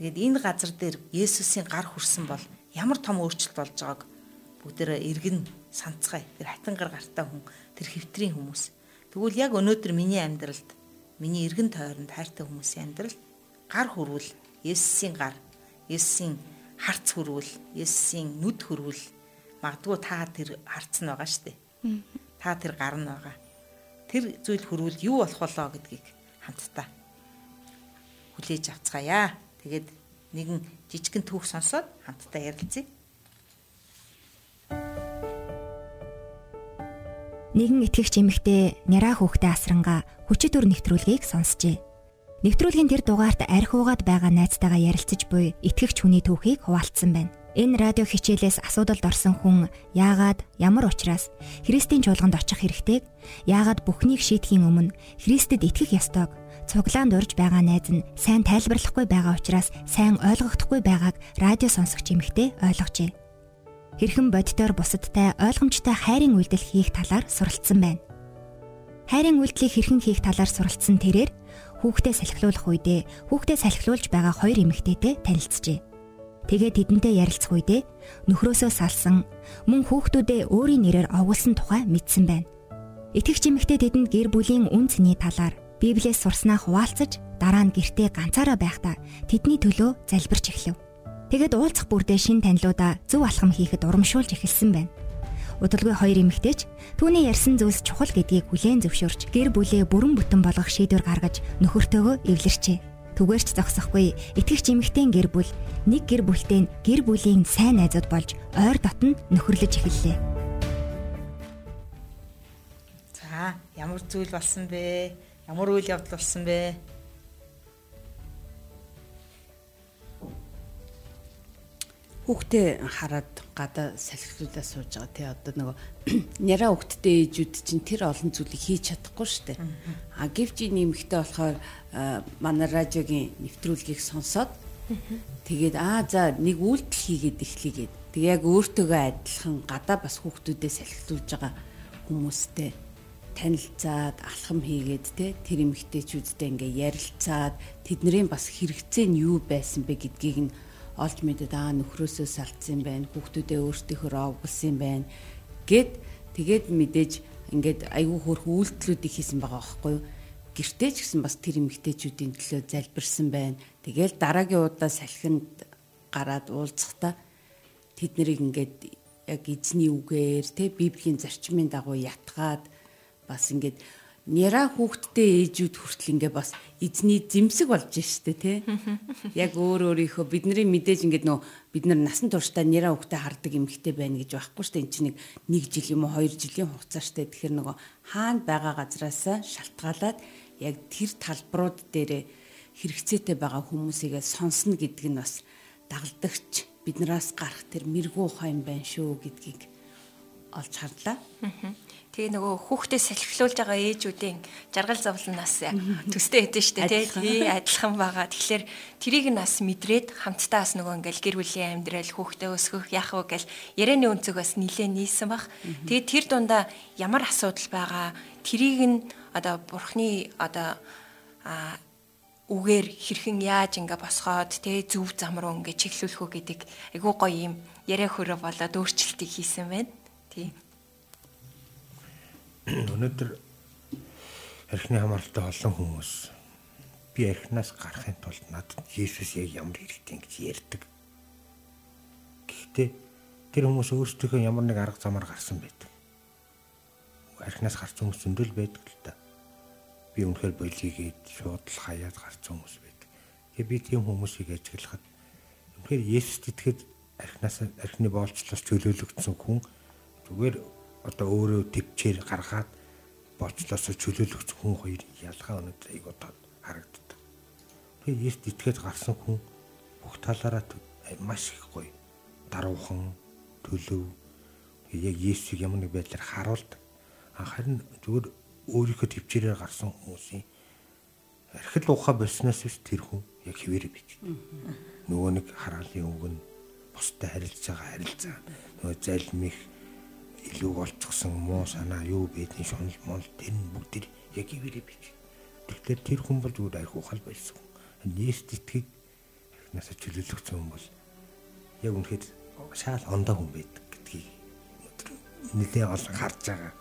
Тэгээд энэ газар дээр Есүсийн гар хүрсэн бол ямар том өөрчлөлт болж байгааг бүгдээрээ эргэн санацгаая. Тэр хатангар гартаа хүн, тэр хэвтрийн хүмүүс. Тэгвэл яг өнөөдөр миний амьдралд миний эргэн тойронд хайртай хүмүүсийн амьдралд гар хүрвэл Есүсийн гар, Есүсийн харц хүрвэл, Есүсийн нүд хүрвэл магадгүй та тэр харц нь байгаа шүү дээ. Та тэр гар нь байгаа. Тэр зүйл хүрвэл юу болох болоо гэдгийг хамтдаа хүлээж авцгаая. Тэгээд нэгэн жижигэн түүх сонсоод хамтдаа ярилцъя. Нэгэн итгэгч эмэгтэй няраа хүүхдээ асрангаа хүчит өр нэвтрүүлгийг сонсчээ. Нэвтрүүлгийн тэр дугаарт архиугаад байгаа найзтайгаа ярилцаж буй итгэгч хүний түүхийг хуваалцсан байна. Энэ радио хичээлээс асуудалд орсон хүн яагаад ямар учраас Христийн чуулганд очих хэрэгтэйг яагаад бүхнийг шийдэхийн өмнө Христэд итгэх ёстойг цуглаанд урж байгаа найз нь сайн тайлбарлахгүй байгаа учраас сайн ойлгохдохгүй байгааг радио сонсогч эмэгтэй ойлгожээ. Хэрхэн боддоор бусадтай ойлгомжтой хайрын үйлдэл хийх талаар суралцсан байна. Хайрын үйлдлийг хэрхэн хийх талаар суралцсан тэрээр хүүхдээ салхилуулах үедээ хүүхдээ салхилуулж байгаа хоёр эмэгтэйтэй танилцжээ. Тэгээд тэдэнтэй ярилцах үедээ нөхрөөсөө салсан мөн хүүхдүүдээ өөрийн нэрээр овгуулсан тухай мэдсэн байна. Итгэгч эмэгтэй тэдэнд гэр бүлийн үн цэний талаар Библиэс сурснаа хуваалцаж дараа нь гэртээ ганцаараа байхдаа тэдний төлөө залбирч эхлэв. Тэгэд уулзах бүрдээ шин танилуудаа зөв алхам хийхэд урамшуулж эхэлсэн байна. Удалгүй хоёр эмэгтэйч түүний ярьсан зүйлс чухал гэдгийг хүлээн зөвшөөрч гэр бүлээ бүрэн бүтэн болгох шийдвэр гаргаж нөхөртөөгөө эвлэрчээ. Түгээрч зогсохгүй итгэгч эмэгтэй гэр бүл нэг гэр бүлтэй гэр бүлийн сайн найзууд болж ойр дотн нөхөрлөж эхэллээ. За ямар зүйл болсон бэ? Ямар үйл явдал болсон бэ? Хүүхдээ хараад гадаа салхилуулаад сууж байгаа тий одоо нөгөө няраа хүүхдтэй ээжүүд чинь тэр олон зүйлийг хийж чадахгүй штэ. А гэвч нэмэгтэй болохоор манай радиогийн нэвтрүүлгийг сонсоод тэгээд аа за нэг үйлдэл хийгээд эхлэгээд тэг яг өөртөөгөө адилхан гадаа бас хүүхдүүдэд салхилуулж байгаа хүмүүстэй танилцаад алхам хийгээд те тэр эмэгтэйчүүдтэй ингээ ярилцаад тэднэрийн бас хэрэгцээ нь юу байсан бэ гэдгийг нь олж мэдэд аа нөхрөөсөө салцсан байна хүүхдүүдээ өөртөөхөө овголсон байна гэд тэгээд мэдээж ингээд айгүй хөрх үйлдэлүүдийг хийсэн байгаа байхгүй юу? Гэртээ ч гэсэн бас тэр эмэгтэйчүүдийн төлөө залбирсан байна. Тэгээл дараагийн удаа салхинд гараад уулзахдаа тэд нарыг ингээд яг эзний үгээр те библийн зарчмын дагуу ятгаад бас ингээд Няра хүүхдтэй ээжүүд хүртэл ингээ бас эзний зэмсэг болж штэ тий. Яг өөр өөрийнхөө бидний мэдээж ингээд нөө бид нар насан туршдаа няра хүүхдээ хардаг эмэгтэй байна гэж байхгүй штэ эн чинь нэг 1 жил юм уу 2 жилийн хугацаа штэ тэгэхээр нөгөө хаана байгаа газраас шалтгаалаад яг тэр талбарууд дээр хэрэгцээтэй байгаа хүмүүсийгээ сонсно гэдэг нь бас дагалдагч биднээс гарах тэр мэрэгүү ухаан юм байна шүү гэдгийг олж харлаа. Тэгээ нөгөө хүүхдээ салхилуулж байгаа ээжүүдийн жаргал зовлон нас төстэй хэдэж штэ тий адилхан байгаа. Тэгэхээр трийг нас мэдрээд хамтдаа бас нөгөө ингээл гэр бүлийн амьдрал хүүхдээ өсгөх яах вэ гэл ярианы өнцөг бас нилээ нийсэн бах. Тэгээ тэр дундаа ямар асуудал байгаа трийг нь одоо бурхны одоо а үгээр хэрхэн яаж ингээ босгоод тэ зөв зам руу ингээ чиглүүлэх үү гэдэг айгуу гоё юм яриа хөрө болоод өөрчлөлтийг хийсэн байна. Тий өнөөдөр архины хамааралтай олон хүмүүс би архинаас гарахын тулд надад Есүс яг ямар хэрэгтэй гэж ярьдаг. Гэхдээ тэр хүмүүс өөрсдөө ямар нэг арга замаар гарсан байдаг. Архинаас гарсан хүмүүс зөндөл байдаг л та. Би үнэхээр болигээд шууд л хаяад гарсан хүмүүс байдаг. Тэгээ би тийм хүмүүсийг ажиглахад үнэхээр Есүст итгэхэд архинаас архины боолчлоос чөлөөлөгдсөн хүн зүгээр одоо өөрөө төвчээр гаргаад боцлосоо чөлөөлөгч хүн хоёр ялгаа өнөд айг удаад харагддаг. Тэгээ Есүс итгэж гарсан хүн бүх талаараа маш их гоё. Даруухан, төлөв яг Есүсийг ямар нэг байдлаар харуулдаг. Харин зүгээр өөрийнхөө төвчээрээр гарсан хүмүүсийн архил ухаа болсноос биш тэр хүн яг хിവэрэ бич. Нөгөө нэг хараалын нь бустай харилцаж байгаа харилцаа нөгөө залмих илүү олцгсон муу санаа юу байдгийг шунал мол тэр нь бүгд яг ивэрэ бич. Тэгэхээр тэр хүн бол зүгээр арх ухаал байсан. Нийт итгэг насаа чөлөөлөгцөн хүн бол яг үнэхээр шаал ондоо хүн байдаг гэдгийг нэлээ олон харж байгаа.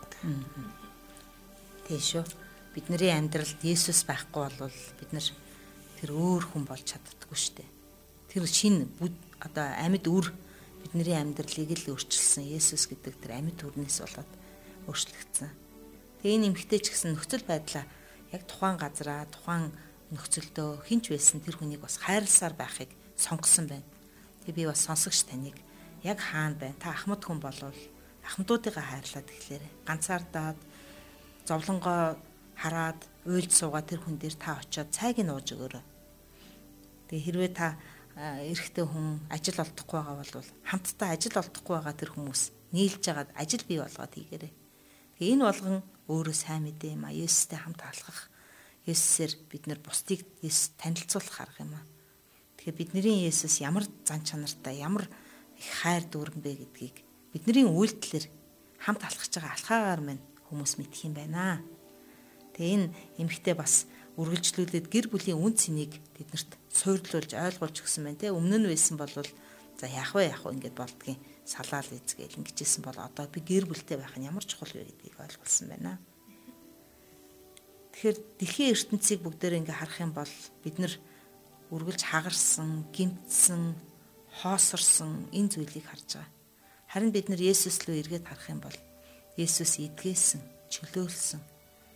Тийм шүү. Бидний амьдралд Есүс байхгүй бол бид нар тэр өөр хүн болж чаддаггүй шүү дээ. Тэр шин одоо амьд үр бидний амьдралыг л өөрчилсөн Есүс гэдэг тэр амьд төрнөөс болоод өөрчлөгдсөн. Тэгээ энэ эмгтэй ч гэсэн нөхцөл байдлаа яг тухайн газараа тухайн нөхцөлдөө хинч байсан тэр хүнийг бас хайрласаар байхыг сонгосон байна. Тэгээ би бас сонсогч таныг яг хаана байна? Та ахмад хүн болвол ахмадуудыгаа хайрлаад тэгэхээр ганцаардаад зовлонгоо хараад уйлж суугаад тэр хүн дээр та очиод цайг нь ууж өгөөрэй. Тэгээ хэрвээ та эрэгтэй хүн ажил олдохгүй байгаа бол хамтдаа ажил олдохгүй байгаа тэр хүмүүс нийлж агаад ажил бий болгоод хийгээрэй. Тэгээ энэ болгон өөрөө сайн мэдээ юм а. Есүстэй хамт алхах. Есүсээр бид нэр бусдыг Есүс танилцуулах арга юм а. Тэгэхээр бидний Есүс ямар зан чанартай, ямар их хайр дүүрэн бэ гэдгийг бидний үйлдэлээр хамт алхаж байгаа алхаагаар мань хүмүүс мэдэх юм байна. Тэгээ энэ эмхтэй бас үргэлжлүүлээд гэр бүлийн үн цэнийг тэднэрт суйрлуулж ойлгуулж өгсөн байна те өмнө нь байсан бол за яах вэ яах вэ ингээд болдгийн салаал эзгээл ингэжсэн бол одоо би гэр бүлтэй байх нь ямар чухал вэ гэдгийг ойлгуулсан байна. Тэгэхээр дэлхийн ертөнцийг бүгдээр ингээ харах юм бол бид нар үргэлж хагарсан, гимтсэн, хоосорсон энэ зүйлийг харж байгаа. Харин бид нар Есүс рүү эргээд харах юм бол Есүс эдгээсэн, чөлөөлсөн,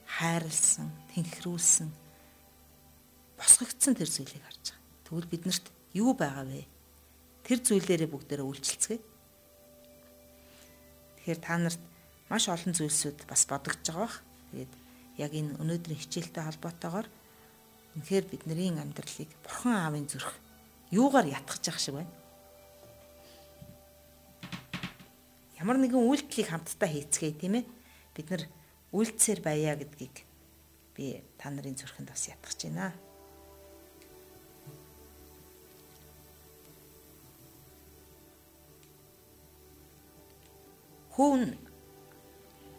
хайрлсан, тэнхрүүлсэн босгогдсон тэр зүйлийг харж байгаа. Тэгвэл биднэрт юу байгаа вэ? Тэр зүйлээрээ бүгдээрээ үйлчлцгээе. Тэгэхээр та нарт маш олон зүйлсүүд бас бодогдож байгаа бах. Тэгээд яг энэ өнөөдрийн хичээлтэй холбоотойгоор үнэхээр бидний амьдралыг Бурхан Аавын зүрх юугаар ятгах шиг байна? Ямар нэгэн үйлдэлийг хамтдаа хийцгээе тийм ээ. Бид нар үйлдэлсээр байя гэдгийг би та нарын зүрхэнд бас ятгах гэж байна. Хүүн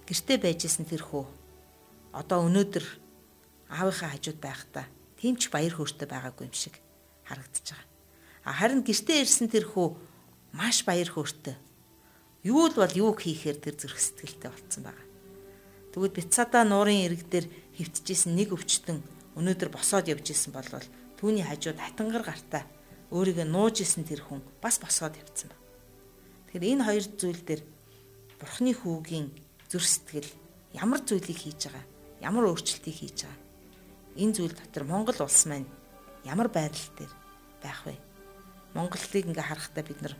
гэртээ байжсэн тэр хүү одоо өнөөдөр аавынхаа хажууд байхдаа тийм ч баяр хөөртэй байгаагүй юм шиг харагдаж байгаа. А харин гэртээ ирсэн тэр хүү маш баяр хөөртэй. Юу л бол юу хийхээр тэр зүрх сэтгэлтэй болцсон байгаа. Тэгвэл Бицада нуурын ирэг дээр хөвтөжсэн нэг өвчтөн өнөөдөр босоод явж исэн бол түүний хажууд хатангар гартаа өөрийгөө нууж исэн тэр хүн бас босоод явцсан байна. Тэгэхээр энэ хоёр зүйл дээр Бурхны хүүгийн зүр сэтгэл ямар зүйлийг хийж байгаа, ямар өөрчлөлтийг хийж байгаа. Энэ зүйл дотор Монгол улс маань ямар байдал дээр байх вэ? Монголыг ингээ харахтаа бид нар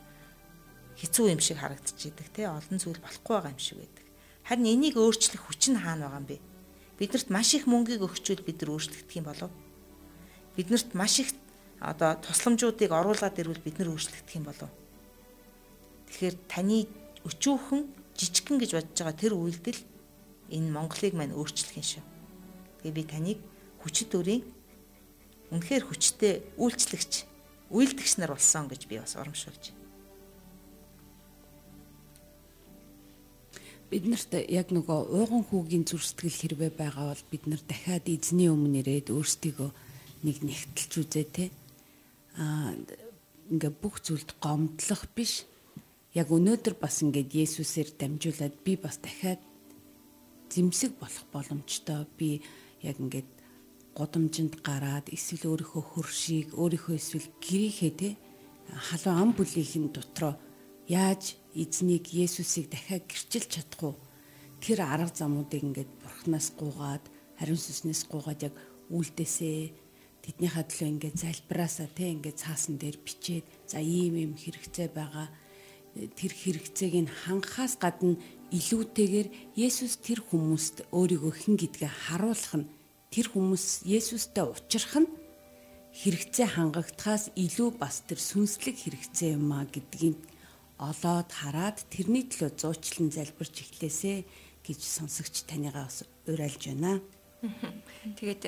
хэцүү юм шиг харагдчихийдэг те олон зүйл болохгүй байгаа юм шиг байдаг. Харин энийг өөрчлөх хүч нь хаана байгаа юм бэ? Биднэрт маш их мөнгийг өгчүүл бид нар өөрчлөгдөх юм болов? Биднэрт маш их одоо тусламжуудыг оруулаад ирвэл бид нар өөрчлөгдөх юм болов? Тэгэхээр таны өчүүхэн жижигхэн гэж бодож байгаа тэр үйлдэл энэ Монголыг маань өөрчлөх юм шүү. Тэгээ би таныг хүчит өрийн үнэхээр хүчтэй үйлчлэгч, үйлдэгч нар болсон гэж би бас урамшуулж байна. биднэрт яг нөгөө ууган хүүгийн зүр сэтгэл хэрвээ байгаа бол бид нар дахиад эзний өмнө ирээд өөрсдийгөө нэг нэгтэлж үзээ те аа ингээ бүх зүйлд гомдлох биш яг өнөөдөр бас ингээд Есүсээр дамжуулаад би бас дахиад зэмсэг болох боломжтой. Би яг ингээд гудамжинд гараад эсвэл өөрийнхөө хөршийг өөрийнхөө эсвэл гэрийнхээ те халуун ам бүлийнхэн дотроо яаж эзнийг Есүсийг дахиад гэрчилж чадах уу? Тэр арга замуудыг ингээд бурхнаас гуугаад хариун сүснээс гуугаад яг үлдээсээ тэднийхээ төлөө ингээд залбираасаа те ингээд цаасан дээр бичээд за ийм ийм хэрэгцээ байгаа тэр хэрэгцээг нь хангахаас гадна илүүтэйгээр Есүс тэр хүмүүст өөрийгөө хэн гэдгээ харуулах нь тэр хүмүүс Есүстэй уулзрах нь хэрэгцээ хангагдахаас илүү бас тэр сүнслэг хэрэгцээ юм а гэдгийг олоод хараад тэрний төлөө зуучлан залбирч эхлээсэ гэж сонсогч танийгаа бас уриалж байна. Тэгээд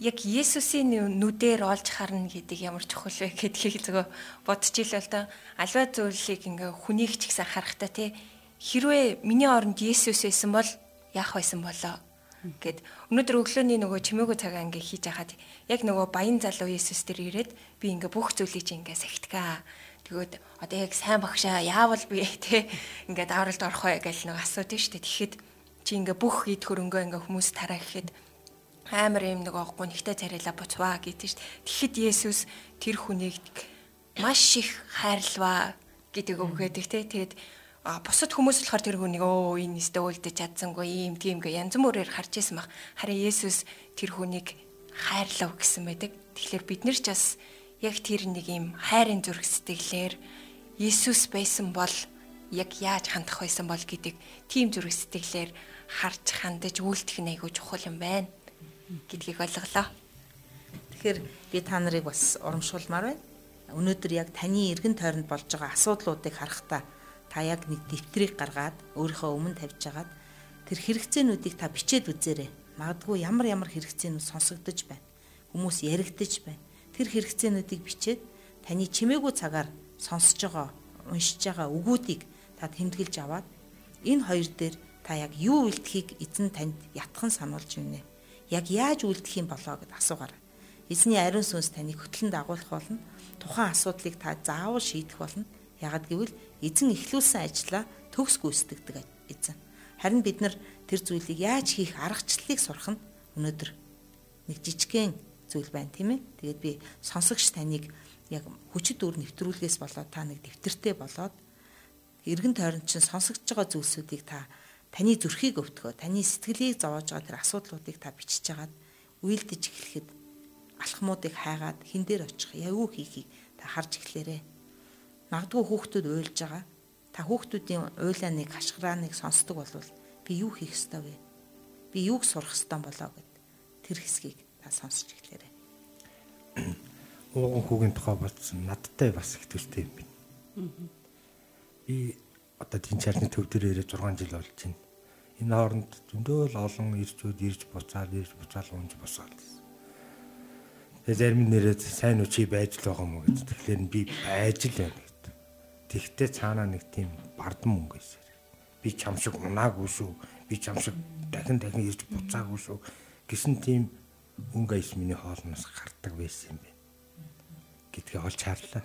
яг Есүсийн нүдээр олж харна гэдэг ямар чухал вэ гэдгийг зөв бодож ил бол доо альва зүйлийг ингээ хүнийг ч ихсэн харахтаа тий хэрвээ миний оронд Есүс байсан бол яах байсан болоо? гэд. Өнөөдөр өглөөний нөгөө чимээгөө цагаа ингээ хийж хахад яг нөгөө баян залуу Есүс тэр ирээд би ингээ бүх зүйлийг ингээ сахитгаа тэгвэл одоо яг сайн багшаа яавал би те ингээд авралд орох вэ гэж нэг шүү дээ. Тэгэхэд чи ингээ бүх ид хөрөнгөө ингээ хүмүүс тараа гэхэд амар юм нэг охгүй нэгтэй царайлаа буцваа гэдэг шүү дээ. Тэгэхэд Есүс тэр хүнийг маш их хайрлаваа гэдэг өгөөдөг те. Тэгээд бусад хүмүүс болохоор тэр хүнийг өө энэ нэстэ үлдэж чадсангүй ийм тийм гэ янз бүрээр харж исэн баг харин Есүс тэр хүнийг хайрлав гэсэн байдаг. Тэгэхээр бид нар ч бас яг тэр нэг юм хайрын зүрх сэтгэлээр Иесус байсан бол яг яаж хандах байсан бол гэдэг тийм зүрх сэтгэлээр харж хандаж үйлдэх нь айгүй чухал юм байна гэдгийг ойлголоо. Тэгэхээр би та нарыг бас урамшуулмаар байна. Өнөөдөр яг таны эргэн тойронд болж байгаа асуудлуудыг харахтаа та яг нэг дэвтрийг гаргаад өөрийнхөө өмнө тавьж агаад тэр хэрэгцээнүүдийг та бичээд үзээрэй. Магадгүй ямар ямар хэрэгцээнүүд сонсогдож байна. Хүмүүс яригдж байна тэр хэрэгцээнүүдийг бичээд таны чимээгүй цагаар сонсож байгаа, уншиж байгаа үгүүдийг та тэмдэглэж аваад энэ хоёр дээр та яг юу үлдэхийг эзэн танд ятхан сануулж өгнө. Яг яаж үлдэх юм болоо гэд асуугаарай. Эзний ариун сүнс таныг хөтлөн дагуулах болно. Тухайн асуудлыг та заавал шийдэх болно. Ягд гэвэл эзэн эхлүүлсэн ажлаа төгс гүйцэтгэдэг эзэн. Харин бид нар тэр зүйлийг яаж хийх аргачлалыг сурах нь өнөөдөр нэг жижигхэн зүйл байна тийм ээ. Тэгээд би сонсогч таныг яг хүчит үр нэвтрүүлгээс болоод та нэг дэвтэртэй болоод эргэн тойронд чинь сонсогдож байгаа зүйлсүүдийг та таны зүрхийг өвтгөө, таны сэтгэлийг зовоож байгаа тэр асуудлуудыг та бичиж хагаад үйлдэж эхлэхэд алхмуудыг хайгаад хин дээр очих, юу хийхийг та харж эхлээрэй. Магадгүй хүүхдүүд уйлж байгаа. Та хүүхдүүдийн уйлааныг, хашгирааныг сонсдог болвол би юу хийх ёстой вэ? Би юуг сурах ёстой болоо гэд тэр хэсгийг та сонсч эхлээрэй. Ууган хүүгийн тухай бодсон надтай бас их төстэй юм байна. Би одоо тийм чарны төв дээр ирээ 6 жил болж байна. Энэ хооронд зөндөө л олон ирчүүд ирж буцаад ирж буцаал унж босоод. Тэгээ зарим нэрэд сайн үчи байж л байгаа юм уу гэж. Тэгэхээр би байж л байна гэдэг. Тэгтээ цаанаа нэг тийм бардам мөнгө эсэр. Би чам шиг унаагүй шүү. Би чам шиг дахин дахин ирж буцаагүй шүү. Гэсэн тийм өнгө аяс миний хоолноос гардаг байсан юм бэ гэдгээ олж харлаа.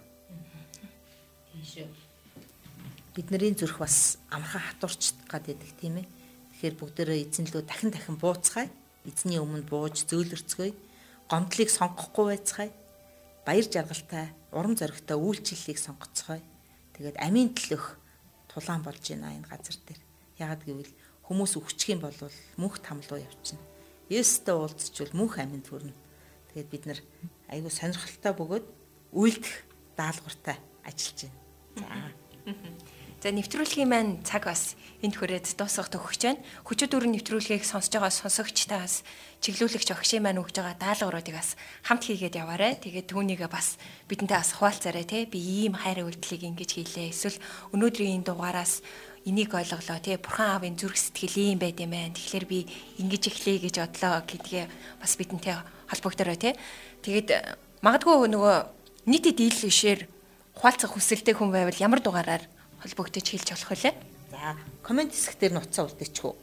Бидний зүрх бас амархан хатуурч гад байдаг тийм ээ. Тэгэхээр бүгдээрээ эзэн лөө дахин дахин бууцгаая. Эзний өмнө бууж зөөлрцгөөе. Гомдлыг сонгохгүй байцгаая. Баяр жаргалтай, урам зоригтой үйлчлэлийг сонгоцгоё. Тэгээд амийн төлөх тулаан болж байна энэ газар дээр. Яагад гэвэл хүмүүс өвчих юм бол мөнх тамлуу явчихна Есүстэй уулзчихвал мөнх амьд хүрнэ. Тэгээд бид нар айгүй сонирхолтой бөгөөд үйлдэх даалгавартай ажиллаж байна. За. За нэвтрүүлгийн маань цаг бас энд хүрээд дуусах төгсөж байна. Хүчит дөрөв нэвтрүүлгийг сонсож байгаа сонсогчтаас чиглүүлэгч огшийн маань өгж байгаа даалгавруудыг бас хамт хийгээд яваарай. Тэгээд түүнийгээ бас бидэнтэй бас хуваалцаарай те. Би ийм хайр үйлдэлийг ингэж хийлээ. Эсвэл өнөөдрийн энэ дугаараас энийг ойлголоо тий бурхан аавын зүрх сэтгэл ийм байд юм байна. Тэгэхээр би ингэж эхлэе гэж бодлоо гэдгээ бас бидэнтэй холбогдорой тий. Тэгээд магадгүй нөгөө нийтэд дийлшээр хуалцах хүсэлтэй хүн байвал ямар дугаараар холбогдож хэлж болох вэ? За, комент хэсэг дээр нуцаа үлдээчихв.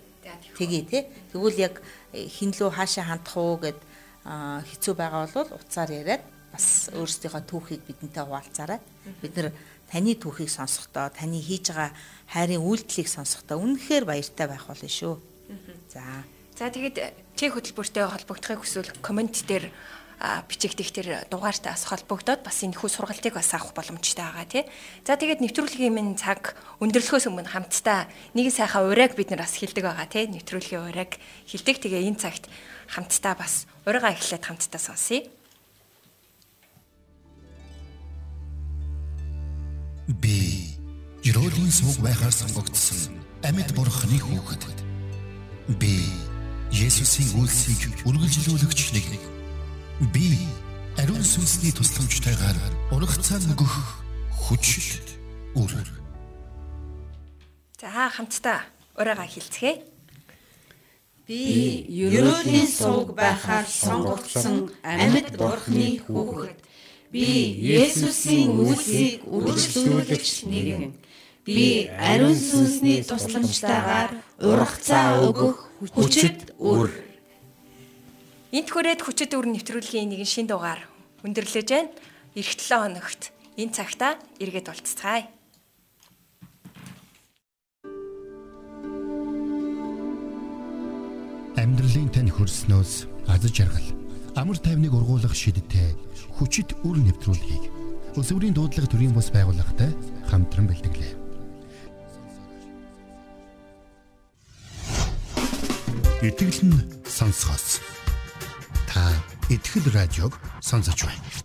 Тэгээ тий. Тэгвэл яг хинлүү хаашаа хандах уу гэд хэцүү байгаа бол уцаар яриад бас өөрсдийнхөө түүхийг бидэнтэй хуваалцаарай. Бид нар таны түүхийг сонсохдоо таны хийж байгаа хайрын үйлдэлийг сонсохдоо үнэхээр баяртай байх болно шүү. За. За тэгээд чи хөтөлбөртэй холбогдохыг хүсвэл комент дээр бичигдэх тэр дугаартаас холбогдоод бас энэ хүү сургалтыг бас авах боломжтой байгаа тий. За тэгээд нэвтрүүлгийн минь цаг өндөрлөхөөс өмнө хамтдаа нэг сайхан урайг бид нар бас хилдэг байгаа тий. Нэвтрүүлгийн урайг хилдэг. Тэгээ энэ цагт хамтдаа бас урайгаа эхлээд хамтдаа сонсъё. Би Жирෝлийн сүг байхаар сонгогдсон амьд бурхны хүүхэд. Би Есүсийн үлсийг үргэлжлүүлэгч нэг. Би ариун сүнсний тусламжтайгаар урагцаа нөгөх хүчит үр. За хамтдаа ураагаа хилцгээе. Би ерөөлийн сувг байхаар сонгогдсон амьд бурхны хүүхэд. Би Есүсийн үлсийг үргэлжлүүлэгч нэгэн. Би ариун сүнсний тусламжтайгаар урагцаа өгөх хүчит үр. Энт хүрээд хүчит үр нэвтрүүлгийн нэгэн шин дугаар өндөрлөж байна. Ирэх 7 хоногт энэ цагта эргээд уулзцгаая. Амьдралын тань хөрснөөс аз жаргал амар тайвныг ургуулах шидтэй хүчит үр нэвтрүүлгийг өсвөрийн дуудлага төрийн бус байгууллагатай хамтран бэлтгэлээ. Итгэл нь сонсгоос. Та итгэл радиог сонсож байна.